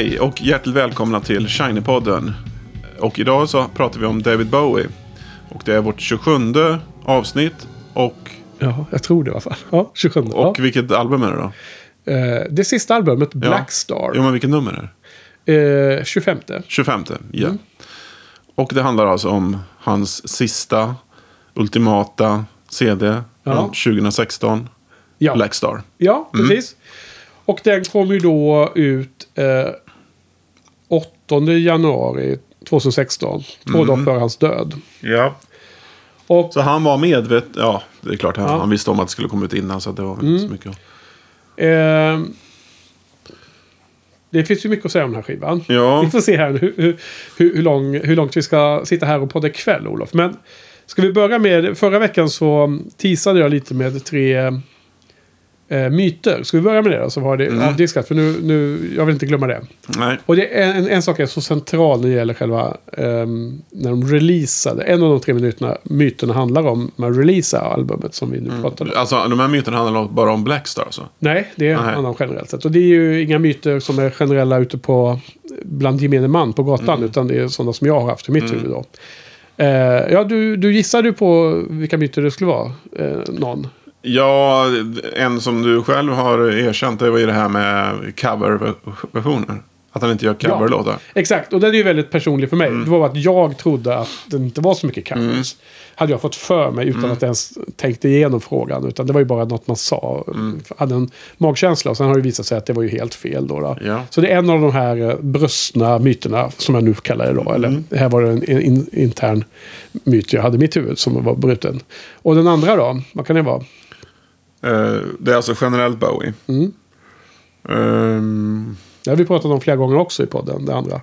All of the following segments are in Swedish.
Hej och hjärtligt välkomna till Shiny-podden. Och idag så pratar vi om David Bowie. Och det är vårt 27 avsnitt. Och, Ja, jag tror det i alla fall. Ja, 27. och vilket album är det då? ja. Eh, det sista albumet, Black Ja. Star. Jo men vilket nummer är det? Eh, 25. 25, ja. Mm. Och det handlar alltså om hans sista ultimata CD Ja. från 2016. Ja, Black Star. ja precis. Och den kom ju då ut eh, 8 januari 2016. Två Mm. dagar före hans död. Ja. Och Så han var medveten. Ja, det är klart. Han, Ja. Mm. han visste om att det skulle komma ut innan. Så det var väl inte så mycket. eh, det finns ju mycket att säga om den här skivan. Ja. Vi får se här hur, hur, hur, lång, hur långt vi ska sitta här och podda ikväll, Olof. Men ska vi börja med... Förra veckan så teasade jag lite med tre eh, myter. Ska vi börja med det då? Så var det Mm. avdiskat. För nu, nu, jag vill inte glömma det. Nej. Och det är en, en sak är så central när det gäller själva... ehm, när de releasade. En av de tre minuterna, myterna handlar om när releasa albumet som vi nu pratade om. Alltså de här myterna handlar bara om Blackstar alltså? Nej, det handlar om generellt sett. Och det är ju inga myter som är generella ute på... Bland gemene man på gatan. Mm. Utan det är sådana som jag har haft i mitt huvud då. Eh, ja, du, du gissade ju på vilka myter det skulle vara. Eh, någon. Ja, en som du själv har erkänt det var ju det här med coverversioner. Att han inte gör coverlåtar. Exakt, och den är ju väldigt personlig för mig. Mm. Det var att jag trodde att det inte var så mycket covers. Hade jag fått för mig utan Mm. att ens tänkte igenom frågan. Utan det var ju bara något man sa. Mm. Hade en magkänsla och sen har det visat sig att det var ju helt fel då. då. Ja. Så det är en av de här eh, brustna myterna som jag nu kallar det då. Mm. Eller det här var en in, intern myt jag hade i mitt huvud som var bruten. Och den andra då, vad kan det vara? Eh, det är alltså generellt Bowie. Mm. Ehm, Det har vi pratat om flera gånger också i podden, det andra.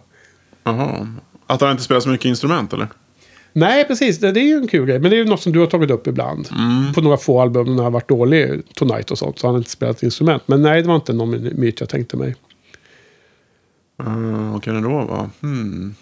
Jaha. Att han inte spelar så mycket instrument eller? Nej, precis. Det, det är ju en kul grej. Men det är ju något som du har tagit upp ibland. Mm. På några få album när han har varit dålig, Tonight och sånt. Så har han inte spelat instrument. Men nej, det var inte någon myt jag tänkte mig. Uh, vad kan det då vara? Hmm.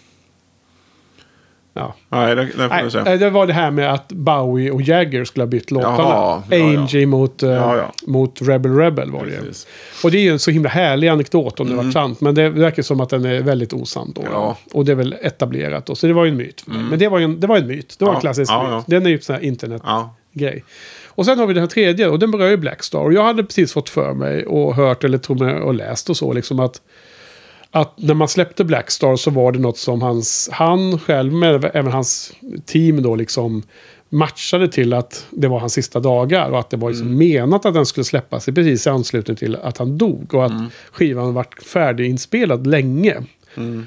Ja. Nej, det, det får vi se. nej, det var det här med att Bowie och Jagger skulle ha bytt låtarna. Jaha, ja, ja. Angie Mot, eh, Ja, mot Rebel Rebel var det. Precis. Och det är ju en så himla härlig anekdot om det var sant. Men det verkar som att den är väldigt osann då. Och det är väl etablerat då. Så det var ju en myt mig. Men det var, ju en, det var en myt. Det var en klassisk myt. Den är ju sån här internet Ja. grej. Och sen har vi den här tredje och den berör ju Blackstar. Och jag hade precis fått för mig och hört eller tror mig och läst och så liksom att att när man släppte Blackstar så var det något som hans, han själv, men även hans team då liksom matchade till att det var hans sista dagar och att det var liksom menat att den skulle släppas i precis i anslutning till att han dog och att skivan varit färdiginspelad länge.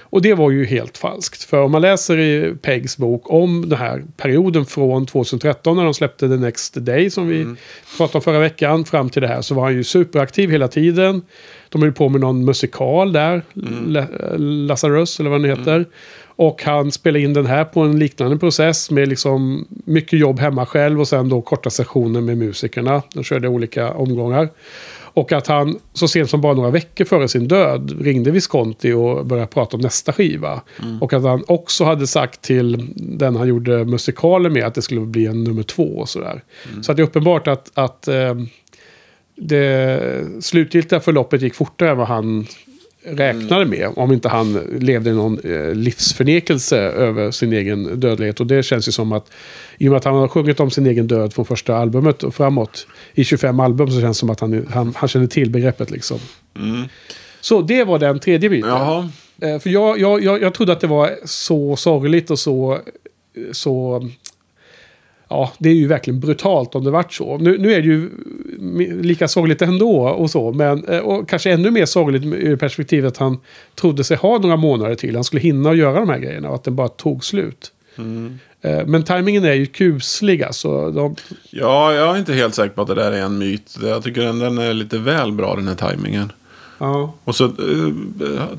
Och det var ju helt falskt. För om man läser i Pegs bok om den här perioden från 2013 när de släppte The Next Day som vi pratade om förra veckan fram till det här så var han ju superaktiv hela tiden. De höll på med någon musikal där, La- Lazarus eller vad den heter. Och han spelade in den här på en liknande process med liksom mycket jobb hemma själv och sen då korta sessioner med musikerna. De körde olika omgångar. Och att han så sent som bara några veckor före sin död ringde Visconti och började prata om nästa skiva. Och att han också hade sagt till den han gjorde musikalen med att det skulle bli en nummer två och sådär. Så att det är uppenbart att, att eh, det slutgiltiga förloppet gick fortare än vad han räknade med. Om inte han levde i någon eh, livsförnekelse över sin egen dödlighet. Och det känns ju som att i och med att han har sjungit om sin egen död från första albumet och framåt i 25 album så känns det som att han, han, han känner till begreppet liksom. Så det var den tredje myten. Jaha. Eh, För jag, jag, jag, jag trodde att det var så sorgligt och så... så ja, det är ju verkligen brutalt om det vart så. Nu, nu är det ju lika sorgligt ändå och så. Men, eh, och kanske ännu mer sorgligt ur perspektivet att han trodde sig ha några månader till. Han skulle hinna att göra de här grejerna och att det bara tog slut. Eh, Men tajmingen är ju kuslig alltså. De, Ja, jag är inte helt säker på att det där är en myt. Jag tycker den, den är lite väl bra den här tajmingen. ja. Och så eh,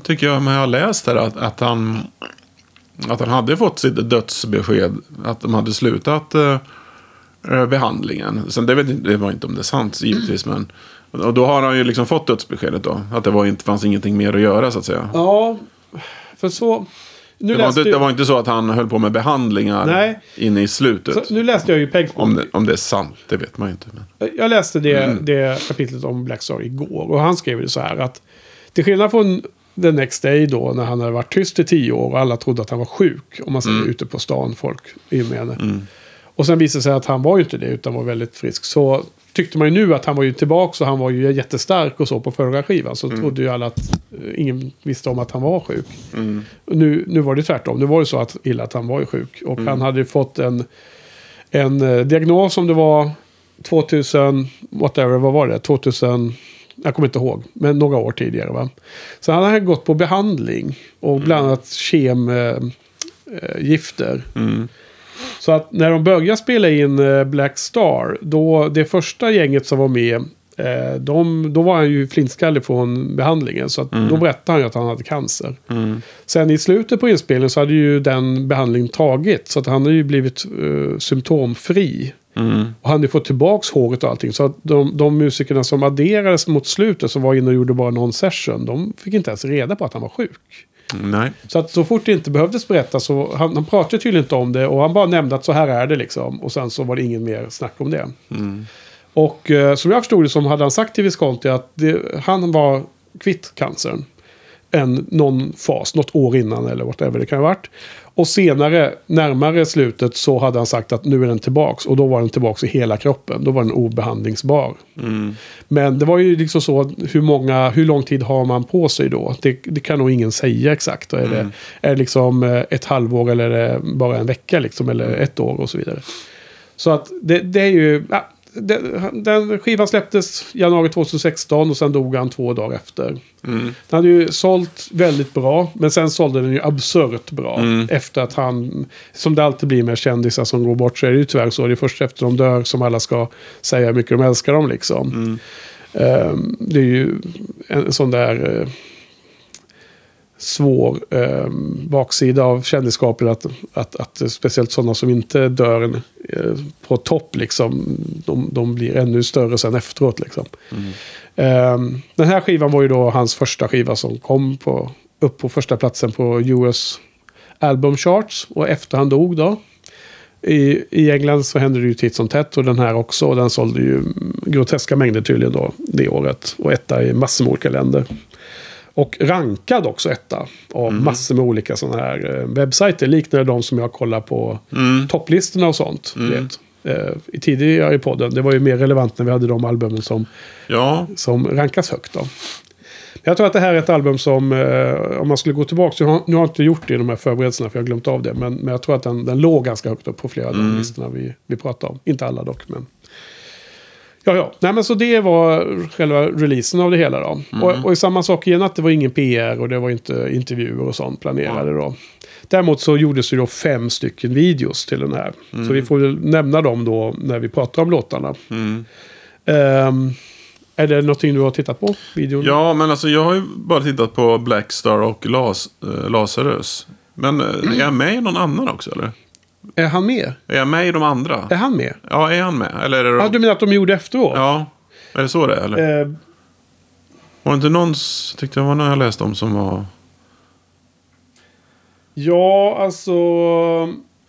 tycker jag, men jag har läst här att, att han att han hade fått sitt dödsbesked. Att de hade slutat eh, eh, behandlingen. Sen det, vet, det var inte om det är sant givetvis. Men, och då har han ju liksom fått dödsbeskedet då. Att det var inte, fanns ingenting mer att göra så att säga. ja, för så... Nu Det var, inte, ju- det var inte så att han höll på med behandlingar Nej. inne i slutet. så, nu läste jag ju Pegs Om det, om det är sant, det vet man ju inte. Men. Jag läste det, Mm. det kapitlet om Blackstar igår. Och han skrev det så här att till skillnad från The Next Day då när han hade varit tyst i tio år och alla trodde att han var sjuk. Om man säger Mm. ute på stan, folk med henne. Och sen visade det sig att han var ju inte det utan var väldigt frisk. Så tyckte man ju nu att han var ju tillbaka och han var ju jättestark och så på förra skivan. Så trodde ju alla att eh, ingen visste om att han var sjuk. Och Nu, nu var det tvärtom. Nu var det så att illa att han var ju sjuk. Och han hade ju fått en, en eh, diagnos som det var 2000, whatever, vad var det? 2000, jag kommer inte ihåg, men några år tidigare. Va? Så han hade gått på behandling och bland annat kemgifter. Så att när de började spela in eh, Black Star, då det första gänget som var med, eh, de, då var han ju flintskallig från behandlingen. Så att då berättade han ju att han hade cancer. Sen i slutet på inspelningen så hade ju den behandlingen tagit. Så att han hade ju blivit eh, symptomfri. Och han hade fått tillbaks håret och allting. Så att de, de musikerna som adderades mot slutet, som var inne och gjorde bara någon session, de fick inte ens reda på att han var sjuk. Nej. Så att så fort det inte behövdes berättas så han, han pratade tydligen inte om det och han bara nämnde att så här är det liksom. Och sen så var det ingen mer snack om det. Och eh, som jag förstod det så hade han sagt till Visconti att det, han var kvitt cancern. än någon fas, något år innan eller whatever det kan ha varit. Och senare, närmare slutet, så hade han sagt att nu är den tillbaks. Och då var den tillbaks i hela kroppen. Då var den obehandlingsbar. Men det var ju liksom så, hur, många, hur lång tid har man på sig då? Det, det kan nog ingen säga exakt. Är, det, är det liksom eh, ett halvår eller är det bara en vecka liksom, eller ett år och så vidare. Så att det, det är ju... Ja, den, den skivan släpptes januari 2016 och sen dog han två dagar efter. Den hade ju sålt väldigt bra, men sen sålde den ju absurt bra. Efter att han, som det alltid blir med kändisar som går bort, så är det ju tyvärr så. Det är först efter de dör som alla ska säga hur mycket de älskar dem liksom. Ehm, det är ju en sån där... eh, svår eh, baksida av kändisskapet. Att, att, att speciellt sådana som inte dör eh, på topp, liksom, de, de blir ännu större sen efteråt. Liksom. Eh, den här skivan var ju då hans första skiva som kom på, upp på första platsen på US Album Charts. Och efter han dog då. I, I England så hände det ju titt som tätt och den här också. Och den sålde ju groteska mängder tydligen då det året. Och etta i massor med olika länder. Och rankad också etta av massor med olika sådana här eh, webbsajter. Liknande de som jag kollar på topplistorna och sånt. Vet. Eh, i tidigare i podden. Det var ju mer relevant när vi hade de albumen som, Ja, som rankas högt. Då. Jag tror att det här är ett album som, eh, om man skulle gå tillbaka, så har, nu har jag inte gjort det i de här förberedelserna för jag har glömt av det. Men, men jag tror att den, den låg ganska högt upp på flera av de listorna vi, vi pratade om. Inte alla dock, men... Ja, ja. Nej, men så det var själva releasen av det hela då. Och, och samma sak igen att det var ingen PR och det var inte intervjuer och sånt planerade då. Däremot så gjordes ju då fem stycken videos till den här. Så vi får väl nämna dem då när vi pratar om låtarna. Ehm, är det någonting du har tittat på? Videon? ja men alltså jag har ju bara tittat på Blackstar och Las, äh, Lazarus. Men äh, är jag med i någon annan också eller? Är han med? Är jag med i de andra? Är han med? Ja, är han med? Eller är det Ja, de... du menar att de gjorde efteråt? Ja, är det så det är? Eller? Eh, Var det inte någon, tyckte jag var någon jag läste om som var... ja, alltså...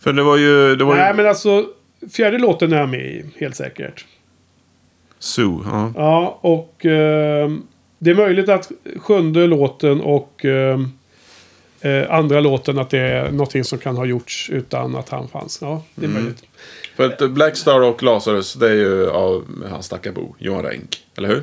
För det var ju... Det var Nej, ju men alltså... Fjärde låten är han med i, helt säkert. Sue, ja. Ja, och eh, det är möjligt att sjunde låten och eh, eh, andra låten att det är någonting som kan ha gjorts utan att han fanns. Ja, det är möjligt. För att Blackstar och Lazarus, det är ju av hans stackars bo, Johan Renck. Eller hur?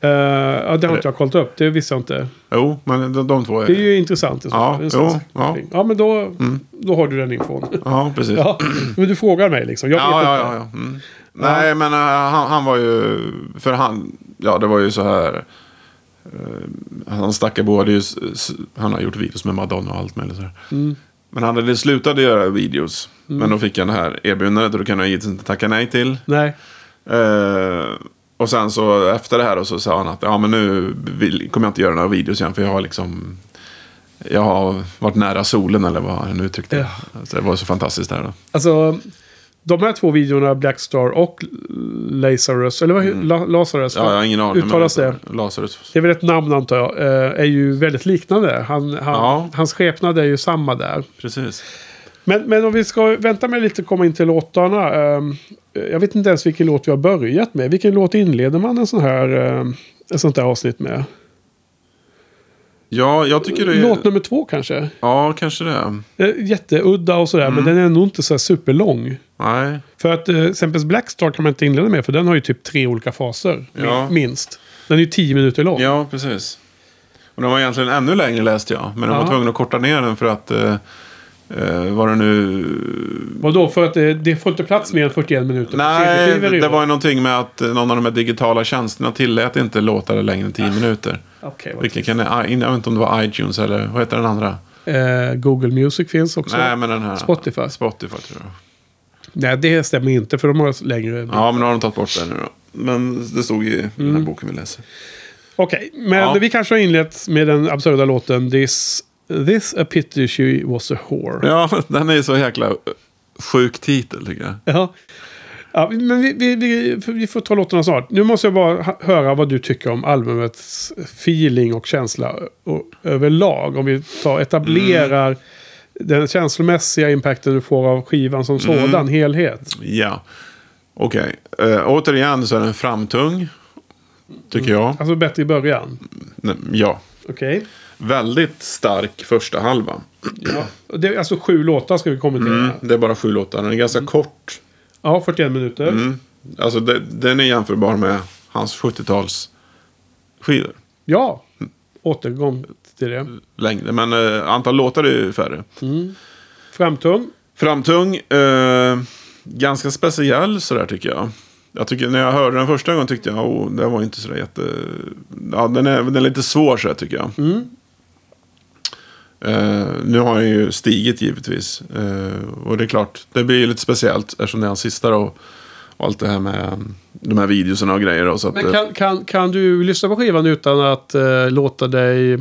Eh, ja, det har inte jag kollat upp. Det visste jag inte. Jo, men de, de två är... Det är ju intressant. i så Ja, jo, ja. Mm. ja, men då, då har du den infon. Ja, precis. ja, men du frågar mig liksom. Jag vet ja, inte. ja, ja, ja. Mm. Nej, men uh, han, han var ju... För han... Ja, det var ju så här... Uh, han Stackabo hade ju... Han har gjort videos med Madonna och allt möjligt. Mm. Men han hade slutat göra videos. Men då fick han det här erbjudandet och då kunde han givetvis inte tacka nej till. Nej. Eh, och sen så efter det här då så sa han att ja men nu vill, kommer jag inte göra några videos igen för jag har liksom jag har varit nära solen eller vad han uttryckte. Ja. Så det var så fantastiskt där då. Alltså, de här två videorna, Blackstar och Lazarus, eller vad La, Lazarus, Ja, jag har ingen aning. uttalas det? Lazarus. Det är väl ett namn antar jag, eh, är ju väldigt liknande. Han, han, Ja. Hans skepnad är ju samma där. Precis. Men, men om vi ska vänta med lite och komma in till låtarna. ehm, jag vet inte ens vilken låt vi har börjat med. Vilken låt inleder man en sån här, ehm, ett sånt där avsnitt med? Ja, jag tycker det är... Låt nummer två kanske? Ja, kanske det. Eh, Jätteudda och sådär, Mm. men den är nog inte så superlång. Nej. För att eh, exempelvis Blackstar kan man inte inleda med, för den har ju typ tre olika faser. Ja. Minst. Den är ju tio minuter lång. Ja, precis. Och den var egentligen ännu längre läste jag. Men de var Ja. tvungna att korta ner den för att... Eh, eh, var det nu... Vadå? För att det, det får inte plats mer än 41 minuter. Nej, det var ju någonting med att någon av de här digitala tjänsterna tillät inte låtar längre än 10 minuter. Okej, vad Vilket kan, jag vet inte om det var iTunes eller vad heter den andra? Eh, Google Music finns också. Nej, men den här. Spotify. Spotify tror jag. Nej, det stämmer inte för de har längre. Ja, men nu har de tagit bort den nu då. Men det stod i den Mm. här boken vi läser. Okej, men Ja. vi kanske har inlett med den absurda låten This, This a pity she was a whore. Ja, den är ju så jäkla sjuk titel tycker jag. Ja. Ja, men vi, vi, vi, vi får ta låtarna snart. Nu måste jag bara höra vad du tycker om albumets feeling och känsla och, överlag. Om vi tar, etablerar den känslomässiga impacten du får av skivan som sådan, helhet. Ja, okej. Eh, återigen så är den framtung. Tycker jag. Alltså bättre i början. Nej, Ja. Okej. Väldigt stark första halva. Ja. Det är alltså sju låtar ska vi kommentera. Mm, det är bara sju låtar. Den är ganska kort. Ja, 41 minuter. Mm. Alltså det, den är jämförbar med hans 70-tals skivor. Ja, återgång till det. Längre. Men eh, antal låtar är ju färre. Framtung. Framtung. Eh, ganska speciell sådär tycker jag. Jag tycker när jag hörde den första gången tyckte jag oh, det var inte sådär jätte... Ja, den är, den är lite svår sådär tycker jag. Eh, nu har han ju stigit givetvis. Eh, och det är klart, det blir ju lite speciellt eftersom det är hans sista då. Och allt det här med um, de här videorna och grejer. Då, så att, Men eh, kan, kan, kan du lyssna på skivan utan att eh, låta dig...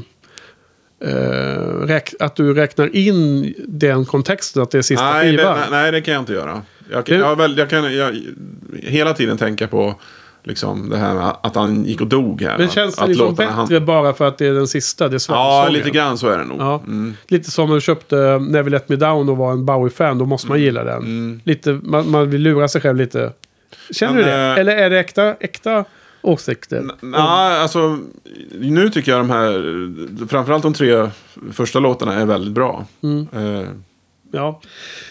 eh, att du räknar in den kontexten, att det är sista nej, det, skivan? nej, nej, det kan jag inte göra. Jag kan, jag, väl, jag kan jag, hela tiden tänka på liksom, det här med att han gick och dog här. Men Att- känns det att liksom låtarna bättre bara för att det är den sista? Det är Ja, lite grann så är det nog. Ja. Mm. Lite som när du köpte Never Let Me Down och var en Bowie-fan. Då måste man gilla den. Lite, man, man vill lura sig själv lite. Känner Men, du det? eh, Eller är det äkta, äkta åsikter? Nej, alltså nu tycker jag de här, framförallt de tre första låtarna är väldigt bra. Eh, Ja.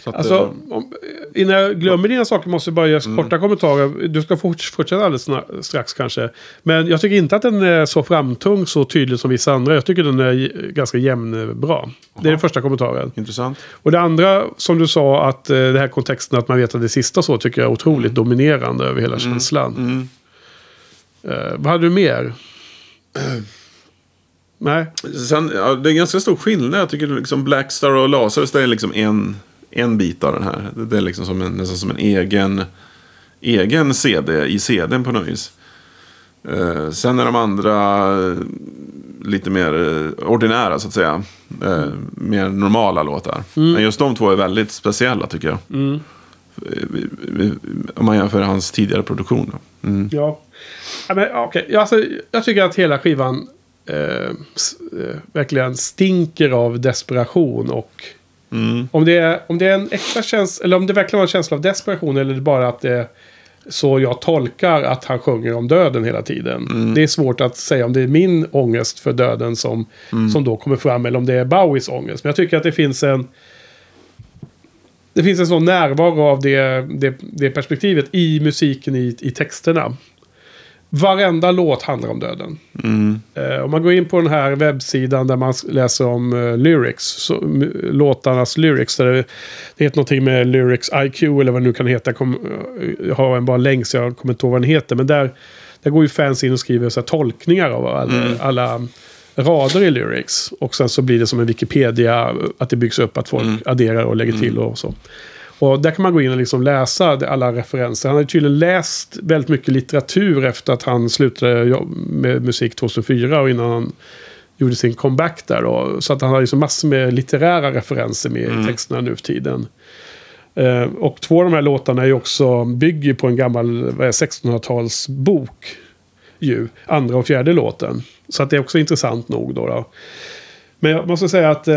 så att, Alltså, eh, om, innan jag glömmer dina saker måste jag bara göra korta kommentarer. Du ska fort, fortsätta alldeles strax kanske. Men jag tycker inte att den är så framtung, så tydlig som vissa andra. Jag tycker den är ganska jämnbra. Det är den första kommentaren. intressant. Och det andra, som du sa, att eh, det här kontexten att man vet att det sista så, tycker jag är otroligt dominerande över hela känslan. Mm. Eh, vad hade du mer? Nej. Sen, ja, det är ganska stor skillnad. Jag tycker liksom Blackstar och Lazarus det är liksom en, en bit av den här. Det- är liksom som en, nästan som en egen, egen CD i CDn på något vis. Eh, sen är de andra eh, lite mer eh, ordinära så att säga. Eh, mer normala låtar. Men just de två är väldigt speciella tycker jag. Mm. Eh, Om man jämför hans tidigare produktion. Mm. Ja. ja men. Ja, alltså, jag tycker att hela skivan eh, eh, verkligen stinker av desperation. Och Mm. om det, är, om det är en äkta känsla, eller om det verkligen var en känsla av desperation, eller bara att det så jag tolkar att han sjunger om döden hela tiden. Det är svårt att säga om det är min ångest för döden som, som då kommer fram, eller om det är Bowies ångest. Men jag tycker att det finns en... Det finns en sån närvaro av det, det, det perspektivet i musiken, i, i texterna. Varenda låt handlar om döden. Mm. Eh, om man går in på den här webbsidan där man läser om eh, lyrics, så, låtarnas lyrics, där det, det heter någonting med lyrics IQ eller vad det nu kan heta. Jag, kom, eh, jag har en bara länk så jag kommer inte ihåg vad den heter. Men där, där går ju fans in och skriver så här, tolkningar av alla, alla rader i lyrics. Och sen så blir det som en Wikipedia, att det byggs upp att folk adderar och lägger till och så. Och där kan man gå in och liksom läsa alla referenser. Han har tydligen läst väldigt mycket litteratur efter att han slutade med musik 2004 och innan han gjorde sin comeback där. Då. Så att han har liksom massor med litterära referenser med i texterna nu för tiden. Eh, och två av de här låtarna är också, bygger på en gammal vad är, 1600-talsbok. Ju, andra och fjärde låten. Så att det är också intressant nog då. då. Men jag måste säga att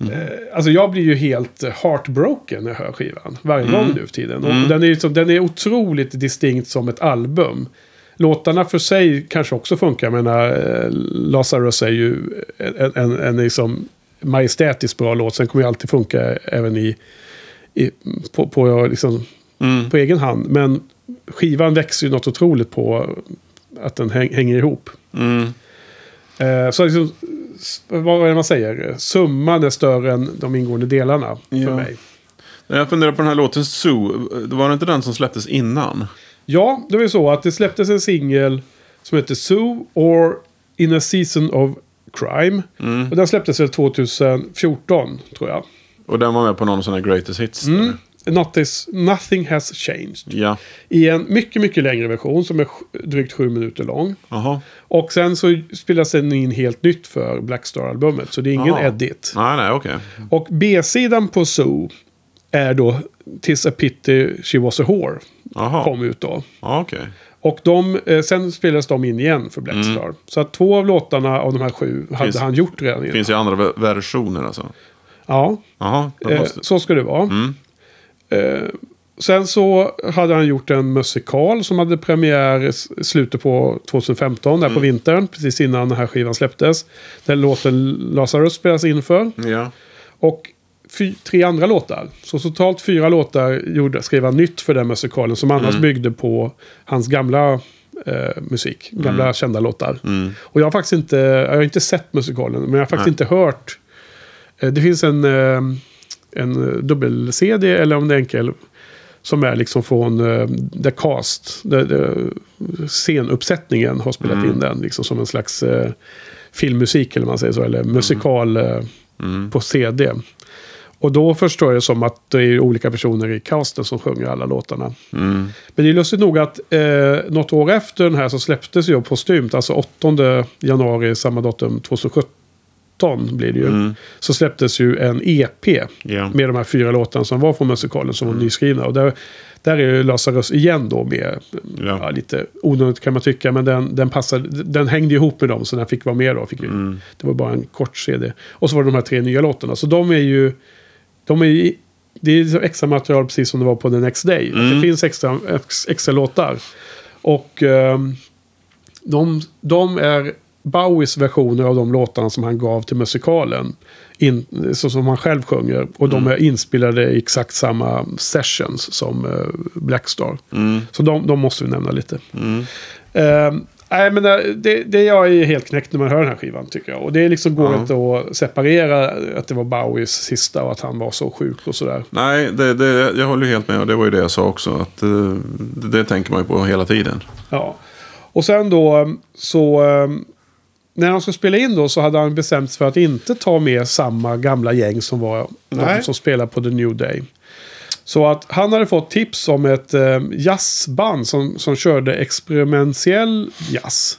ehm, eh, alltså jag blir ju helt eh, heartbroken när jag hör skivan. Varje gång nu för tiden. Och den, är, liksom, den är otroligt distinkt som ett album. Låtarna för sig kanske också funkar. Jag menar, eh, Lazarus är ju en, en, en liksom majestätiskt bra låt. Sen kommer ju alltid funka även i, i, på, på, liksom, Mm. på egen hand. Men skivan växer ju något otroligt på att den häng, hänger ihop. Mm. Eh, så liksom, vad är det man säger? Summan är större än de ingående delarna för Ja. mig. När jag funderar på den här låten Zoo. Det var det inte den som släpptes innan? Ja, det var ju så att det släpptes en singel som heter Sue or In a Season of Crime. Mm. Och den släpptes väl 2014, tror jag. Och den var med på någon sån här greatest hits? eller? Not is, nothing has changed. Ja. I en mycket, mycket längre version som är drygt sju minuter lång. Jaha. Och sen så spelas den in helt nytt för Blackstar-albumet. Så det är ingen Jaha. edit. Nej, nej, okej. Och B-sidan på Zoo är då Tis a pity she was a whore. Jaha. Kom ut då. Okej. Och de, eh, sen spelades de in igen för Blackstar. Så att två av låtarna av de här sju hade Finns- han gjort redan Det innan. finns ju andra ver- versioner alltså. Ja, Jaha. då eh, måste... så ska det vara. Mm. Eh, sen så hade han gjort en musikal som hade premiär i slutet på 2015, där på vintern, precis innan den här skivan släpptes. Där låten Lazarus spelas in för. Ja. Och fy, tre andra låtar. Så totalt fyra låtar gjorde, skrev han nytt för den musikalen som annars byggde på hans gamla eh, musik. Gamla kända låtar. Och jag har faktiskt inte, jag har inte sett musikalen, men jag har faktiskt Nej. inte hört. Eh, det finns en, eh, en dubbel-CD, eller om det är enkel, som är liksom från eh, The Cast. Där, där scenuppsättningen har spelat in den, liksom som en slags eh, filmmusik, eller man säger så, eller musikal eh, på CD. Och då förstår jag som att det är olika personer i casten som sjunger alla låtarna. Mm. Men det är lustigt nog att eh, något år efter den här så släpptes ju postumt, alltså 8 januari samma datum 2017 blir det ju. Så släpptes ju en EP Ja. med de här fyra låtarna som var från musikalen som var nyskrivna. Och där, där är ju Lazarus igen då med, Ja. ja. lite onödigt kan man tycka, men den, den, passade, den hängde ihop med dem så den fick vara med då. Fick ju, Det var bara en kort CD. Och så var det de här tre nya låtarna. Så de är ju, de är ju det är liksom extra material precis som det var på The Next Day. Att Det finns extra, ex, extra låtar. Och ehm, de, de är Bowies versioner av de låtarna som han gav till musikalen. In, så som han själv sjunger. Och de är inspelade i exakt samma sessions som uh, Blackstar. Så de, de måste vi nämna lite. Ehm, nej, men det, det, det jag är helt knäckt när man hör den här skivan tycker jag. Och det liksom går Ja. inte att separera att det var Bowies sista och att han var så sjuk och sådär. Nej, det, det, jag håller helt med. Och det var ju det jag sa också. Att, eh, det, det tänker man ju på hela tiden. Ja. Och sen då så... När han skulle spela in då så hade han bestämt sig för att inte ta med samma gamla gäng som var de som spelade på The New Day. Så att han hade fått tips om ett eh, jazzband som, som körde experimentell jazz.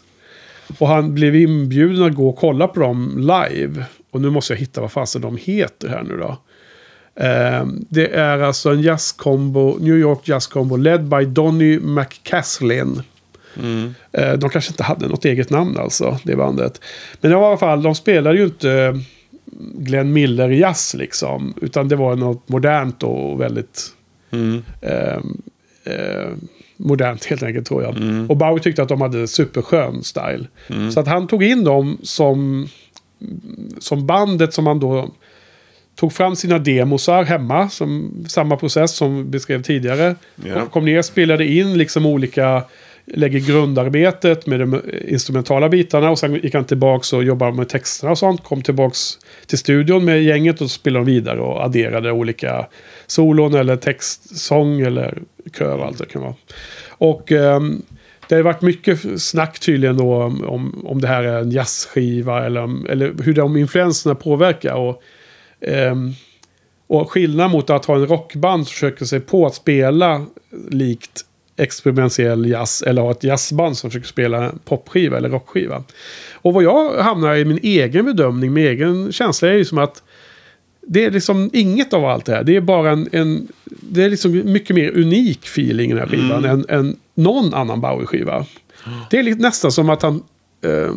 Och han blev inbjuden att gå och kolla på dem live. Och nu måste jag hitta vad fasen de heter här nu då. Eh, det är alltså en jazzkombo, New York jazzkombo led by Donny McCaslin. Eh, De kanske inte hade något eget namn alltså, det bandet. Men i alla fall, de spelade ju inte Glenn Miller jazz liksom. Utan det var något modernt och väldigt eh, eh, modernt helt enkelt tror jag. Och Bowie tyckte att de hade superskön style. Så att han tog in dem som, som bandet som han då tog fram sina demosar hemma. Som, samma process som vi beskrev tidigare. Ja. Kom- Kom ner, spelade in liksom olika lägger grundarbetet med de instrumentala bitarna och sen gick han tillbaka och jobbade med texterna och sånt. Kom tillbaka till studion med gänget och spelade de vidare och adderade olika solon eller textsång eller kör och allt det kan vara. Och um, det har varit mycket snack tydligen då om, om, om det här är en jazzskiva eller, eller hur de influenserna påverkar. Och, um, och skillnad mot att ha en rockband som försöker sig på att spela likt experimentell jazz eller ha ett jazzband som försöker spela popskiva eller rockskiva. Och vad jag hamnar i min egen bedömning, min egen känsla är ju som att det är liksom inget av allt det här. Det är bara en, en det är liksom mycket mer unik feeling i den här skivan än, än någon annan Bowie-skiva. Det är nästan som att han eh,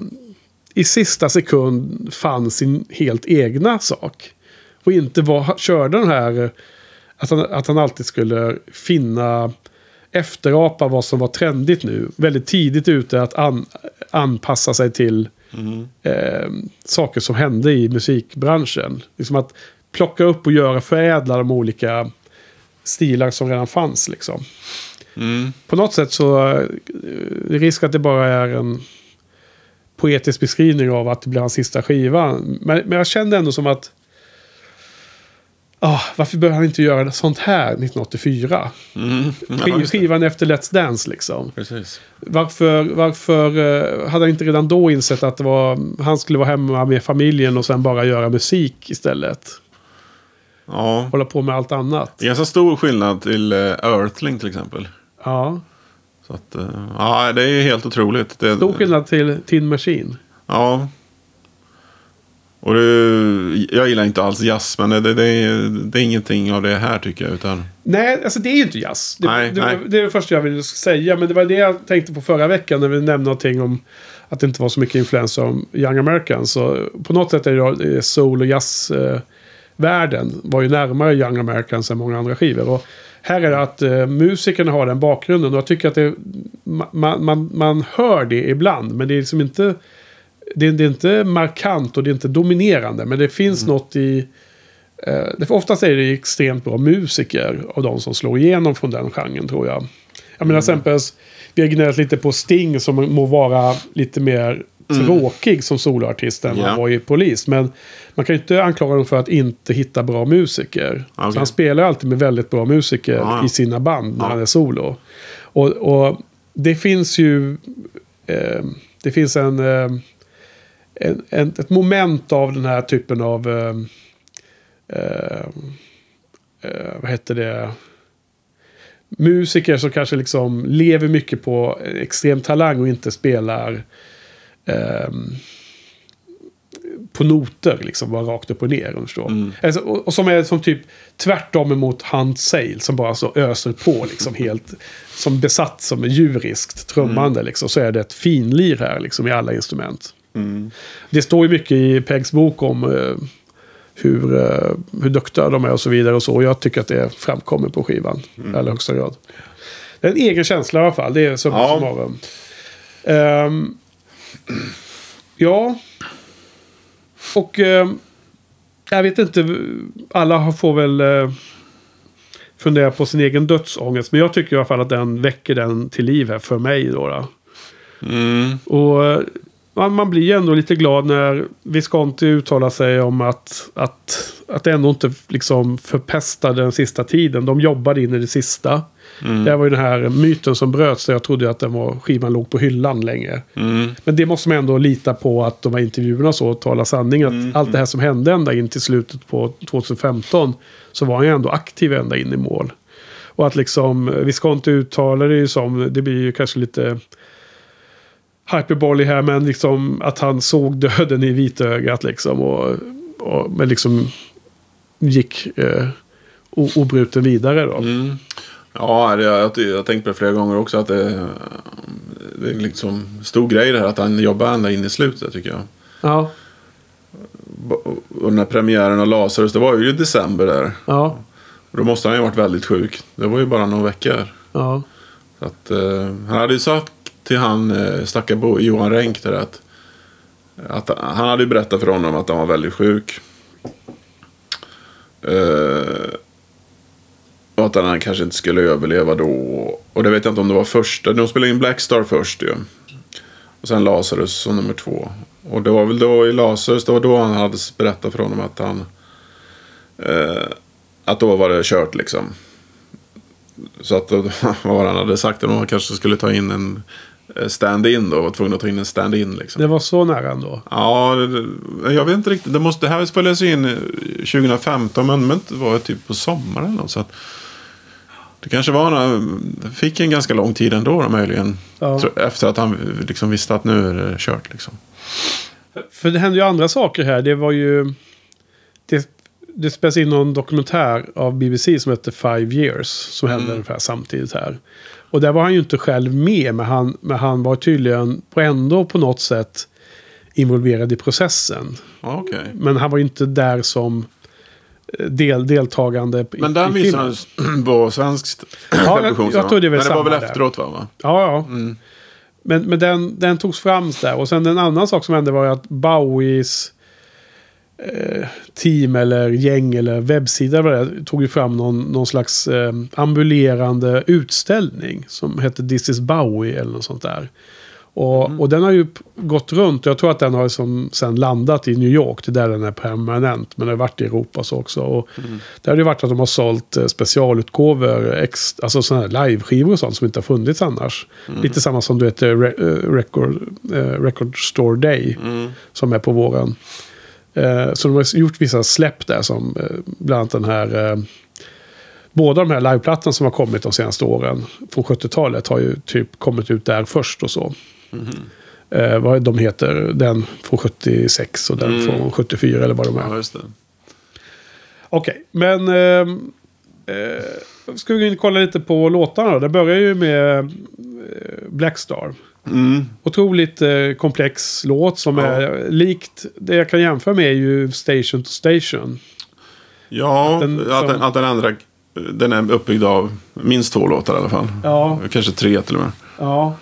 i sista sekund fann sin helt egna sak. Och inte var, körde den här att han, att han alltid skulle finna efterapa vad som var trendigt nu. Väldigt tidigt ute att an, anpassa sig till eh, saker som hände i musikbranschen. Liksom att plocka upp och göra, förädla de olika stilar som redan fanns. Liksom. Mm. På något sätt så eh, det är risk att det bara är en poetisk beskrivning av att det blir hans sista skiva. Men, men jag kände ändå som att ah, varför började han inte göra sånt här 1984? Mm. Ja, skivan efter Let's Dance liksom. Precis. Varför, varför eh, hade han inte redan då insett att var, han skulle vara hemma med familjen och sen bara göra musik istället? Ja. Hålla på med allt annat. Det är ganska stor skillnad till eh, Earthling till exempel. Ja, Så att, eh, ja, det är helt otroligt. Det, stor skillnad till Tin Machine. Ja. Och det, jag gillar inte alls jazz, men det, det, det, är, ingenting av det här tycker jag. Utan, Nej, alltså det är ju inte jazz. Det, Nej, det, nej. det är det första jag ville säga. Men det var det jag tänkte på förra veckan när vi nämnde någonting om att det inte var så mycket influenser om Young Americans. Så på något sätt är eh, soul och jazz eh, var ju närmare Young Americans än många andra skivor. Och Här är det att uh, musikerna har den bakgrunden. Och jag tycker att det, man, man, man hör det ibland. Men det är liksom inte... Det är, det är inte markant och det är inte dominerande. Men det finns Mm. något i... Det, oftast är det extremt bra musiker av de som slår igenom från den genren tror jag. Jag Mm. menar exempelvis, vi har gnällt lite på Sting som må vara lite mer tråkig som soloartist än Mm. Ja. han var i Polis. Men man kan ju inte anklaga dem för att inte hitta bra musiker. Okej. Så han spelar alltid med väldigt bra musiker ja. i sina band när Ja. han är solo. Och, och det finns ju... Eh, det finns en, eh, en, en... Ett moment av den här typen av... Eh, eh, eh, vad heter det? Musiker som kanske liksom lever mycket på extrem talang och inte spelar ehm, på noter, liksom bara rakt upp och ner. Om du förstår. Mm. Alltså, och, och som är som typ tvärtom emot Hunt Sale som bara så öser på liksom helt som besatt som är djuriskt trummande liksom. Så är det ett finlir här liksom i alla instrument. Mm. Det står ju mycket i Pegs bok om eh, hur, eh, hur duktiga de är och så vidare och så. Jag tycker att det framkommer på skivan Mm. i allra högsta grad. Det är en egen känsla i alla fall. Det är som Ja. som har um, Ehm, Ja. Och ehm, jag vet inte. Alla får väl eh, fundera på sin egen dödsångest. Men jag tycker i alla fall att den väcker den till liv här för mig. Då, då. Mm. Och eh, man, blir ju ändå lite glad när Visconti uttalar sig om att, att, att det ändå inte liksom förpestade den sista tiden. De jobbade in i det sista. Mm. Det var ju den här myten som bröts. Där jag trodde att den var, skivan låg på hyllan länge. Mm. Men det måste man ändå lita på att de här intervjuerna så talar sanning. Att Mm. allt det här som hände ända in till slutet på 2015 så var han ju ändå aktiv ända in i mål. Och att liksom Visconti uttalar det ju som, det blir ju kanske lite hyperbole här, men liksom att han såg döden i vitögat liksom. Och, och, men liksom gick eh, obruten vidare då. Mm. Ja, det, jag, jag tänkt på det flera gånger också. Att det, det är liksom stor grej det här att han jobbar ända in i slutet tycker jag. Ja, Och den här premiären av Lazarus, det var ju i december där. ja, Och då måste han ju ha varit väldigt sjuk. Det var ju bara några veckor. ja. Så att, eh, han hade ju sagt till han eh, stackarbo Johan Renck där att, att han hade ju berättat för honom att han var väldigt sjuk. Uh, och att han kanske inte skulle överleva då. Och det vet jag inte om det var första. De spelade in Blackstar först ju. Och sen Lazarus som nummer två. Och det var väl då i Lazarus, det var då han hade berättat för honom att han... Uh, att då var det kört liksom. Så att vad var det han hade sagt? Att man kanske skulle ta in en stand-in då. Var tvungen att ta in en stand-in liksom. Det var så nära ändå. Ja, det, jag vet inte riktigt. Det, måste, det här spelades ju in eh, 2015 men men det var typ på sommaren något. Så att det kanske var några, fick en ganska lång tid ändå då, möjligen. Ja. Efter att han liksom visste att nu är det kört liksom. För det hände ju andra saker här. Det var ju... Det, det spelas in någon dokumentär av BBC som heter Five Years. Som hände ungefär samtidigt här. Och där var han ju inte själv med. Men han, men han var tydligen på ändå på något sätt involverad i processen. Ja, okej. Men han var ju inte där som eh, del, deltagande Men den i visade filmen. han på svenskt jag- television. jag tror det är väl Men det var väl där. efteråt va? Ja, ja. Mm. Men, men den, den togs fram där. Och sen en annan sak som hände var ju att Bowies team eller gäng eller webbsida det tog ju fram någon, någon slags eh, ambulerande utställning som hette This is Bowie eller något sånt där. Och, och den har ju gått runt. Jag tror att den har som sen landat i New York. Det är där den är permanent. Men den har varit i Europa så också. Och Där har det varit att de har sålt eh, specialutgåvor. Ex, alltså sådana här liveskivor och sånt som inte har funnits annars. Lite samma som du vet eh, Re, eh, record, eh, record Store Day. Mm. Som är på våren. Eh, så de har gjort vissa släpp där som eh, bland annat den här... Eh, båda de här liveplattorna som har kommit de senaste åren från 70-talet har ju typ kommit ut där först och så. Eh, vad de heter, den från 76 och den Mm. från 74 eller vad de är. Ja, just det. Okej, men... ehm, eh, ska vi gå in och kolla lite på låtarna då? Det börjar ju med Blackstar. Mm. Otroligt eh, komplex låt som Ja. är likt... Det jag kan jämföra med är ju Station to Station. Ja, Den att, som- den, att den ändrar den är uppbyggd av minst två låtar i alla fall. Ja, Kanske tre till och med. ja.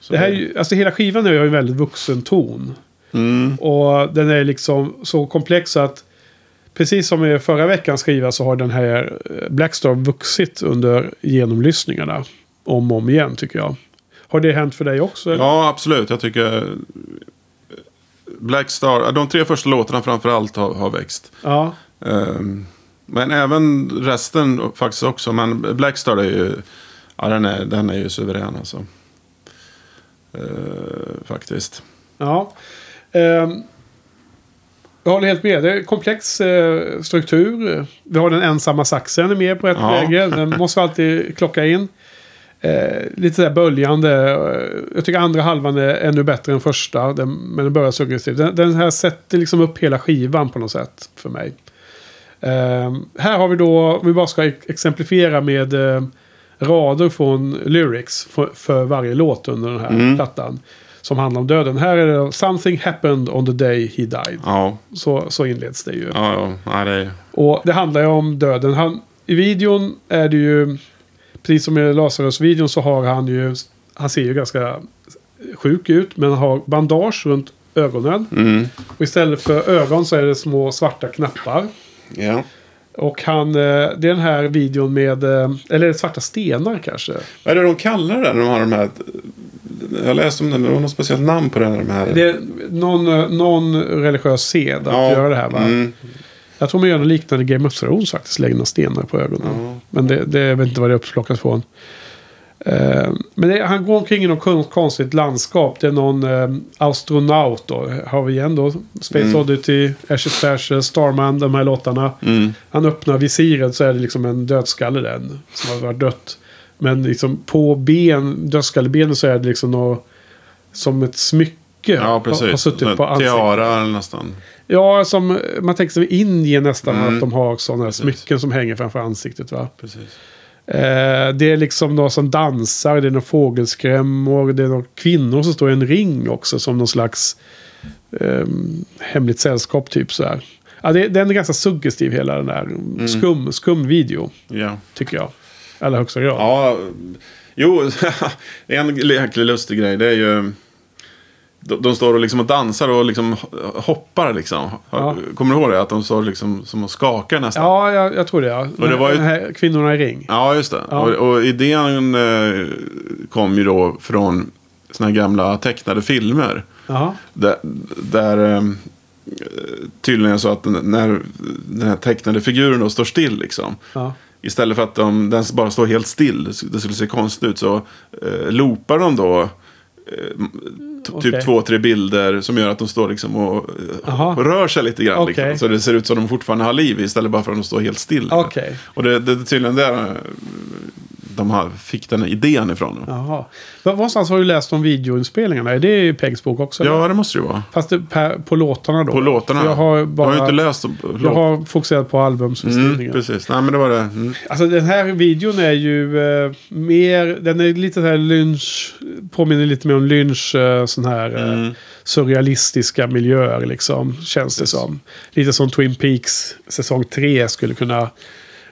Så Det här är ju, alltså hela skivan har ju en väldigt vuxen ton. Mm. Och den är liksom så komplex så att precis som i förra veckans skiva så har den här eh, Blackstar vuxit under genomlyssningarna. Om och om igen tycker jag. Har det hänt för dig också? eller? Ja, absolut. Jag tycker... Black Star, de tre första låtarna framför allt har, har växt. Ja. Ehm, Men även resten faktiskt också. Men Black Star är ju... Ja, den är, den är ju suverän alltså. Ehm, faktiskt. Ja. Ehm, jag håller helt med. Det är komplex eh, struktur. Vi har den ensamma saxen med på ett Ja. läge. Den måste vi alltid klocka in. Eh, lite där böljande. Eh, Jag tycker andra halvan är ännu bättre än första. Den, men den börjar suggestivt. Den, den här sätter liksom upp hela skivan på något sätt för mig. Ehm, här har vi då, om vi bara ska ex- exemplifiera med eh, rader från lyrics för, för varje låt under den här Mm. plattan. Som handlar om döden. Här är det Something happened on the day he died. Ja, Så, så inleds det ju. ja, ja. Nej, det är... Och det handlar ju om döden. Han, I videon är det ju, precis som i Lazarus-videon så har han ju, han ser ju ganska sjuk ut. Men har bandage runt ögonen. Mm. Och istället för ögon så är det små svarta knappar. Ja. Och han, eh, det är den här videon med, eh, eller svarta stenar kanske. Vad är det de kallar det när de har de här... Jag läste om det, det var något speciellt namn på här, De här... Det är någon, eh, någon religiös sed att Ja, göra det här va? Mm. Jag tror man gör något liknande Game of Thrones faktiskt. Lägger några stenar på ögonen. Ja. Men det, det, jag vet inte vad det är uppplockat från. Eh, men det, han går omkring i något kon- konstigt landskap. Det är någon eh, astronaut då. Har vi igen då. Space Mm. Oddity, Ashes Ashes, Starman, de här låtarna. Mm. Han öppnar visiret så är det liksom en dödskalle den. Som har varit dött. Men liksom på ben, dödskallebenen så är det liksom något, som ett smycke. Ja, Har, har precis. suttit på ansiktet. Tiara nästan. Ja, som man tänker sig i Indien nästan Mm. att de har sådana här Precis. smycken som hänger framför ansiktet. Va? Precis. Eh, det är liksom någon som dansar, det är någon fågelskrämmor, det är några kvinnor som står i en ring också som någon slags eh, hemligt sällskap typ så här. Ja, det, den är ganska suggestiv hela den där. Mm. Skum, skum video, Ja. tycker jag. Allra högsta grad. Ja, jo, en jäkla lustig grej det är ju... De, de står och, liksom och dansar och liksom hoppar liksom. Ja. Kommer du ihåg det? Att de står liksom som och skakar nästan. Ja, jag, jag tror det. Ja. Och det var ju- här kvinnorna i ring. Ja, just det. Ja. Och, och idén eh, kom ju då från såna här gamla tecknade filmer. Jaha. Där, där eh, tydligen så att när den här tecknade figuren då står still liksom. Ja. Istället för att de, den bara står helt still, det skulle se konstigt ut, så eh, loopar de då eh, typ två, tre bilder som gör att de står liksom och, eh, och rör sig lite grann. Okej. Liksom, så det ser ut som de fortfarande har liv istället bara för att de står helt still. Okej. Och det, det tydligen där eh, de har, fick den här idén ifrån. Ja, Jaha. Var någonstans har du läst om videoinspelningarna? Är det i Pegs bok också? eller? det måste det vara. Fast det, per, på låtarna då? På låtarna. Jag har, bara, har ju inte läst om jag har fokuserat på albumsbeskrivningen. Mm, precis. Nej, men det var det. Mm. Alltså den här videon är ju eh, mer, den är lite så här lynch, påminner lite mer om lynch, eh, sån här eh, Mm. surrealistiska miljöer liksom, känns det som. Lite som Twin Peaks säsong 3 skulle kunna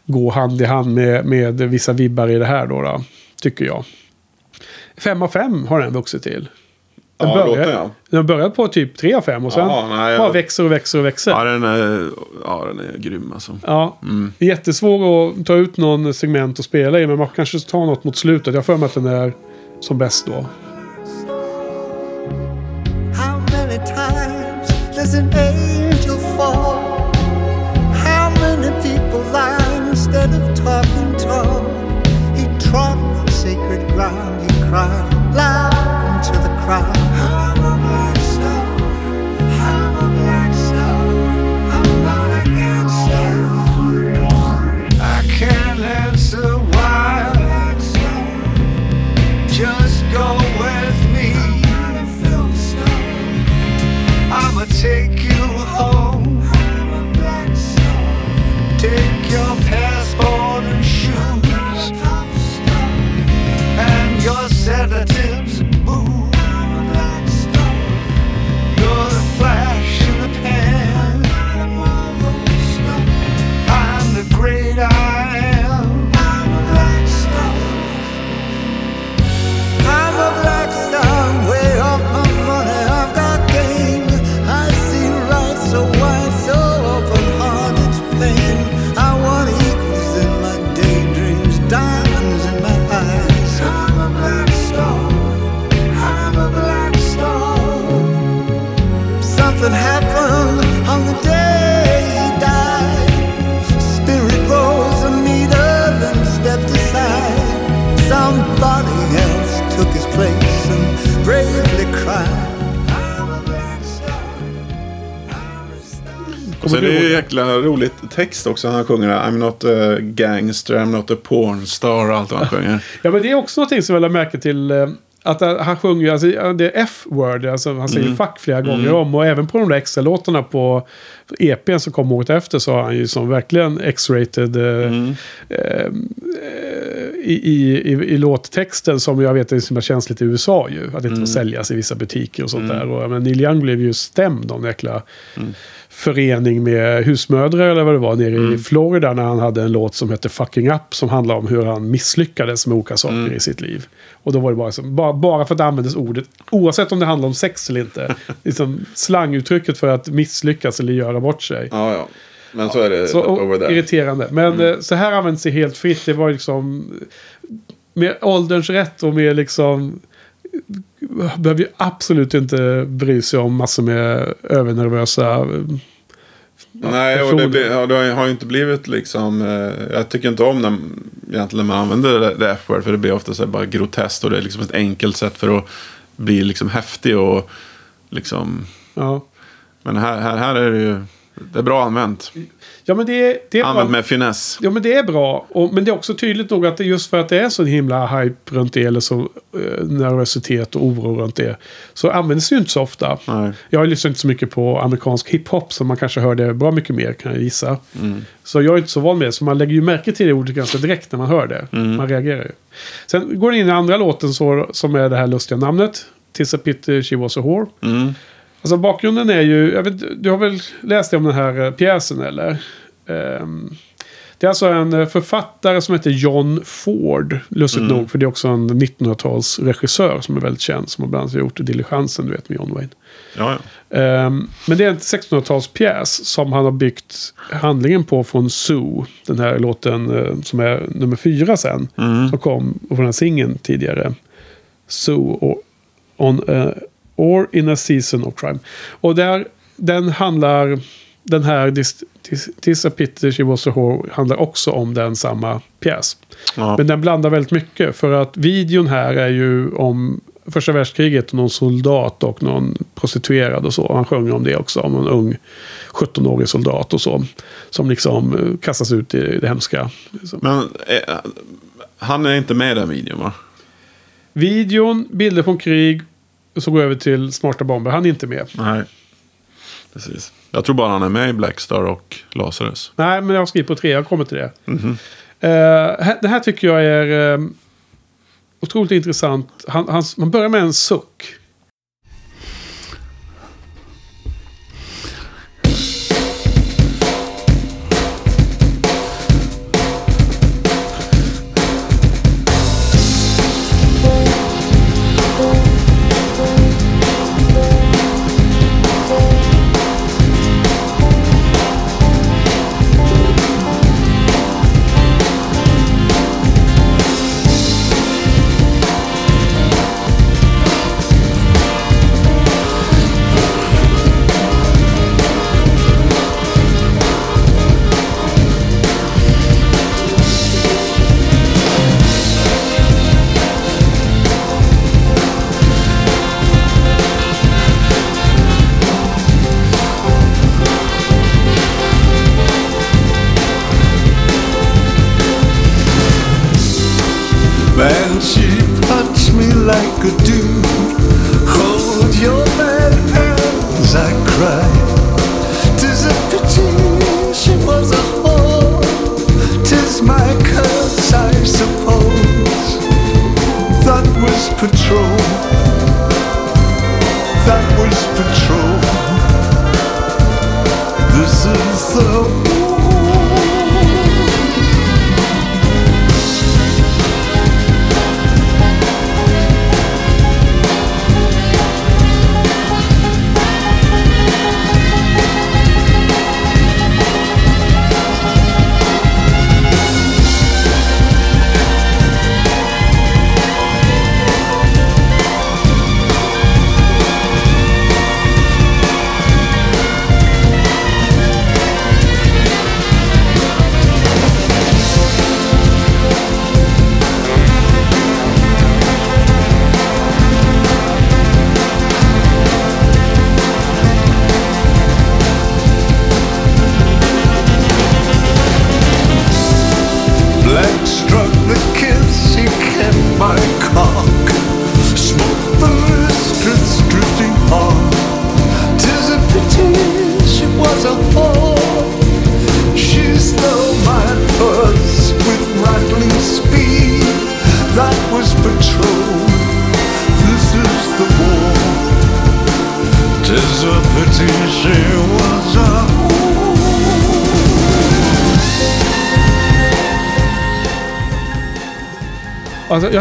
gå hand i hand med, med vissa vibbar i det här då, då tycker jag. Fem av fem har den vuxit till. Den, Ja, börjar, låten, ja. den börjar på typ 3 av 5 och sen Ja, nej, bara jag- växer och växer och växer. Ja, den är, ja, den är grym alltså. Ja, Mm. det är jättesvår att ta ut någon segment och spela i. Men man kanske tar något mot slutet. Jag för mig att den är som bäst då. How many times instead of talking tall? He trod on sacred ground, he cried jäkla roligt text också. Han sjunger I'm not a gangster, I'm not a pornstar och allt vad han sjunger. Ja, men det är också någonting som jag lade märke till. eh, Att eh, han sjunger ju, alltså, det är F-word, alltså han säger fuck flera gånger om. Och även på de där extra låtarna på EPn som kom året efter så har han ju som verkligen X-rated eh, eh, i, i, i, i låttexten som jag vet är himla känsligt i USA ju. Att det inte får säljas i vissa butiker och sånt där. Och, men Neil Young blev ju stämd av jäkla förening med husmödrar eller vad det var nere i Florida när han hade en låt som hette Fucking Up som handlar om hur han misslyckades med olika saker i sitt liv. Och då var det bara, så, bara, bara för att det användes ordet, oavsett om det handlar om sex eller inte, liksom slanguttrycket för att misslyckas eller göra bort sig. Ja, ja. Men så är det Så, over there. irriterande. Men eh, så här används det helt fritt. Det var liksom med ålderns rätt och med liksom behöver ju absolut inte bry sig om massor med övernervösa eh, Nej, och det, blir, ja, det har ju- inte blivit liksom... Eh, jag tycker inte om när, egentligen när man använder det, det F-word. För det blir ofta så bara groteskt. Och det är liksom ett enkelt sätt för att bli liksom häftig och liksom... Ja, Men här, här, här är det ju... Det är bra använt. ja men det, det är Använt bra. med finess. Ja men det är bra. Och, men det är också tydligt nog att det just för att det är så himla hype runt det. Eller så eh, nervositet och oro runt det. Så används det ju inte så ofta. Nej. Jag har lyssnat inte så mycket på amerikansk hiphop. Så man kanske hör det bra mycket mer kan jag gissa. Så jag är inte så van med det. Så man lägger ju märke till det ordet ganska direkt när man hör det. Man reagerar ju. Sen går det in i andra låten så, som är det här lustiga namnet. Tis a pity she was a whore. Mm. Alltså bakgrunden är ju, jag vet, du har väl läst om den här eh, pjäsen eller? Ehm, det är alltså en eh, författare som heter John Ford. Lustigt nog, för det är också en 1900-talsregissör som är väldigt känd. Som har bland annat gjort Diligensen, du vet, med John Wayne. Ja, ja. Ehm, men det är en 1600-talspjäs som han har byggt handlingen på från Sue. Den här låten eh, som är nummer fyra sen. Som kom från den här singeln tidigare. Sue or, on, eh, or in a season of crime. Och där, den handlar, den här Tis- Tis- Tis a pity she was a whore handlar också om den samma pjäs. ja. Men den blandar väldigt mycket. För att videon här är ju om första världskriget. och Någon soldat och någon prostituerad och så. Han sjunger om det också. Om en ung 17-årig soldat och så. Som liksom eh, kastas ut i det hemska. Liksom. Men eh, han är inte med i den videon va? Videon, bilder från krig. Så går jag över till smarta bomber. Han är inte med. Nej. Precis. Jag tror bara han är med i Blackstar och Lazarus. Nej, men jag har skrivit på tre. Jag kommer till det. Eh, här- det här tycker jag är eh, otroligt intressant. Han, han, man börjar med en suck.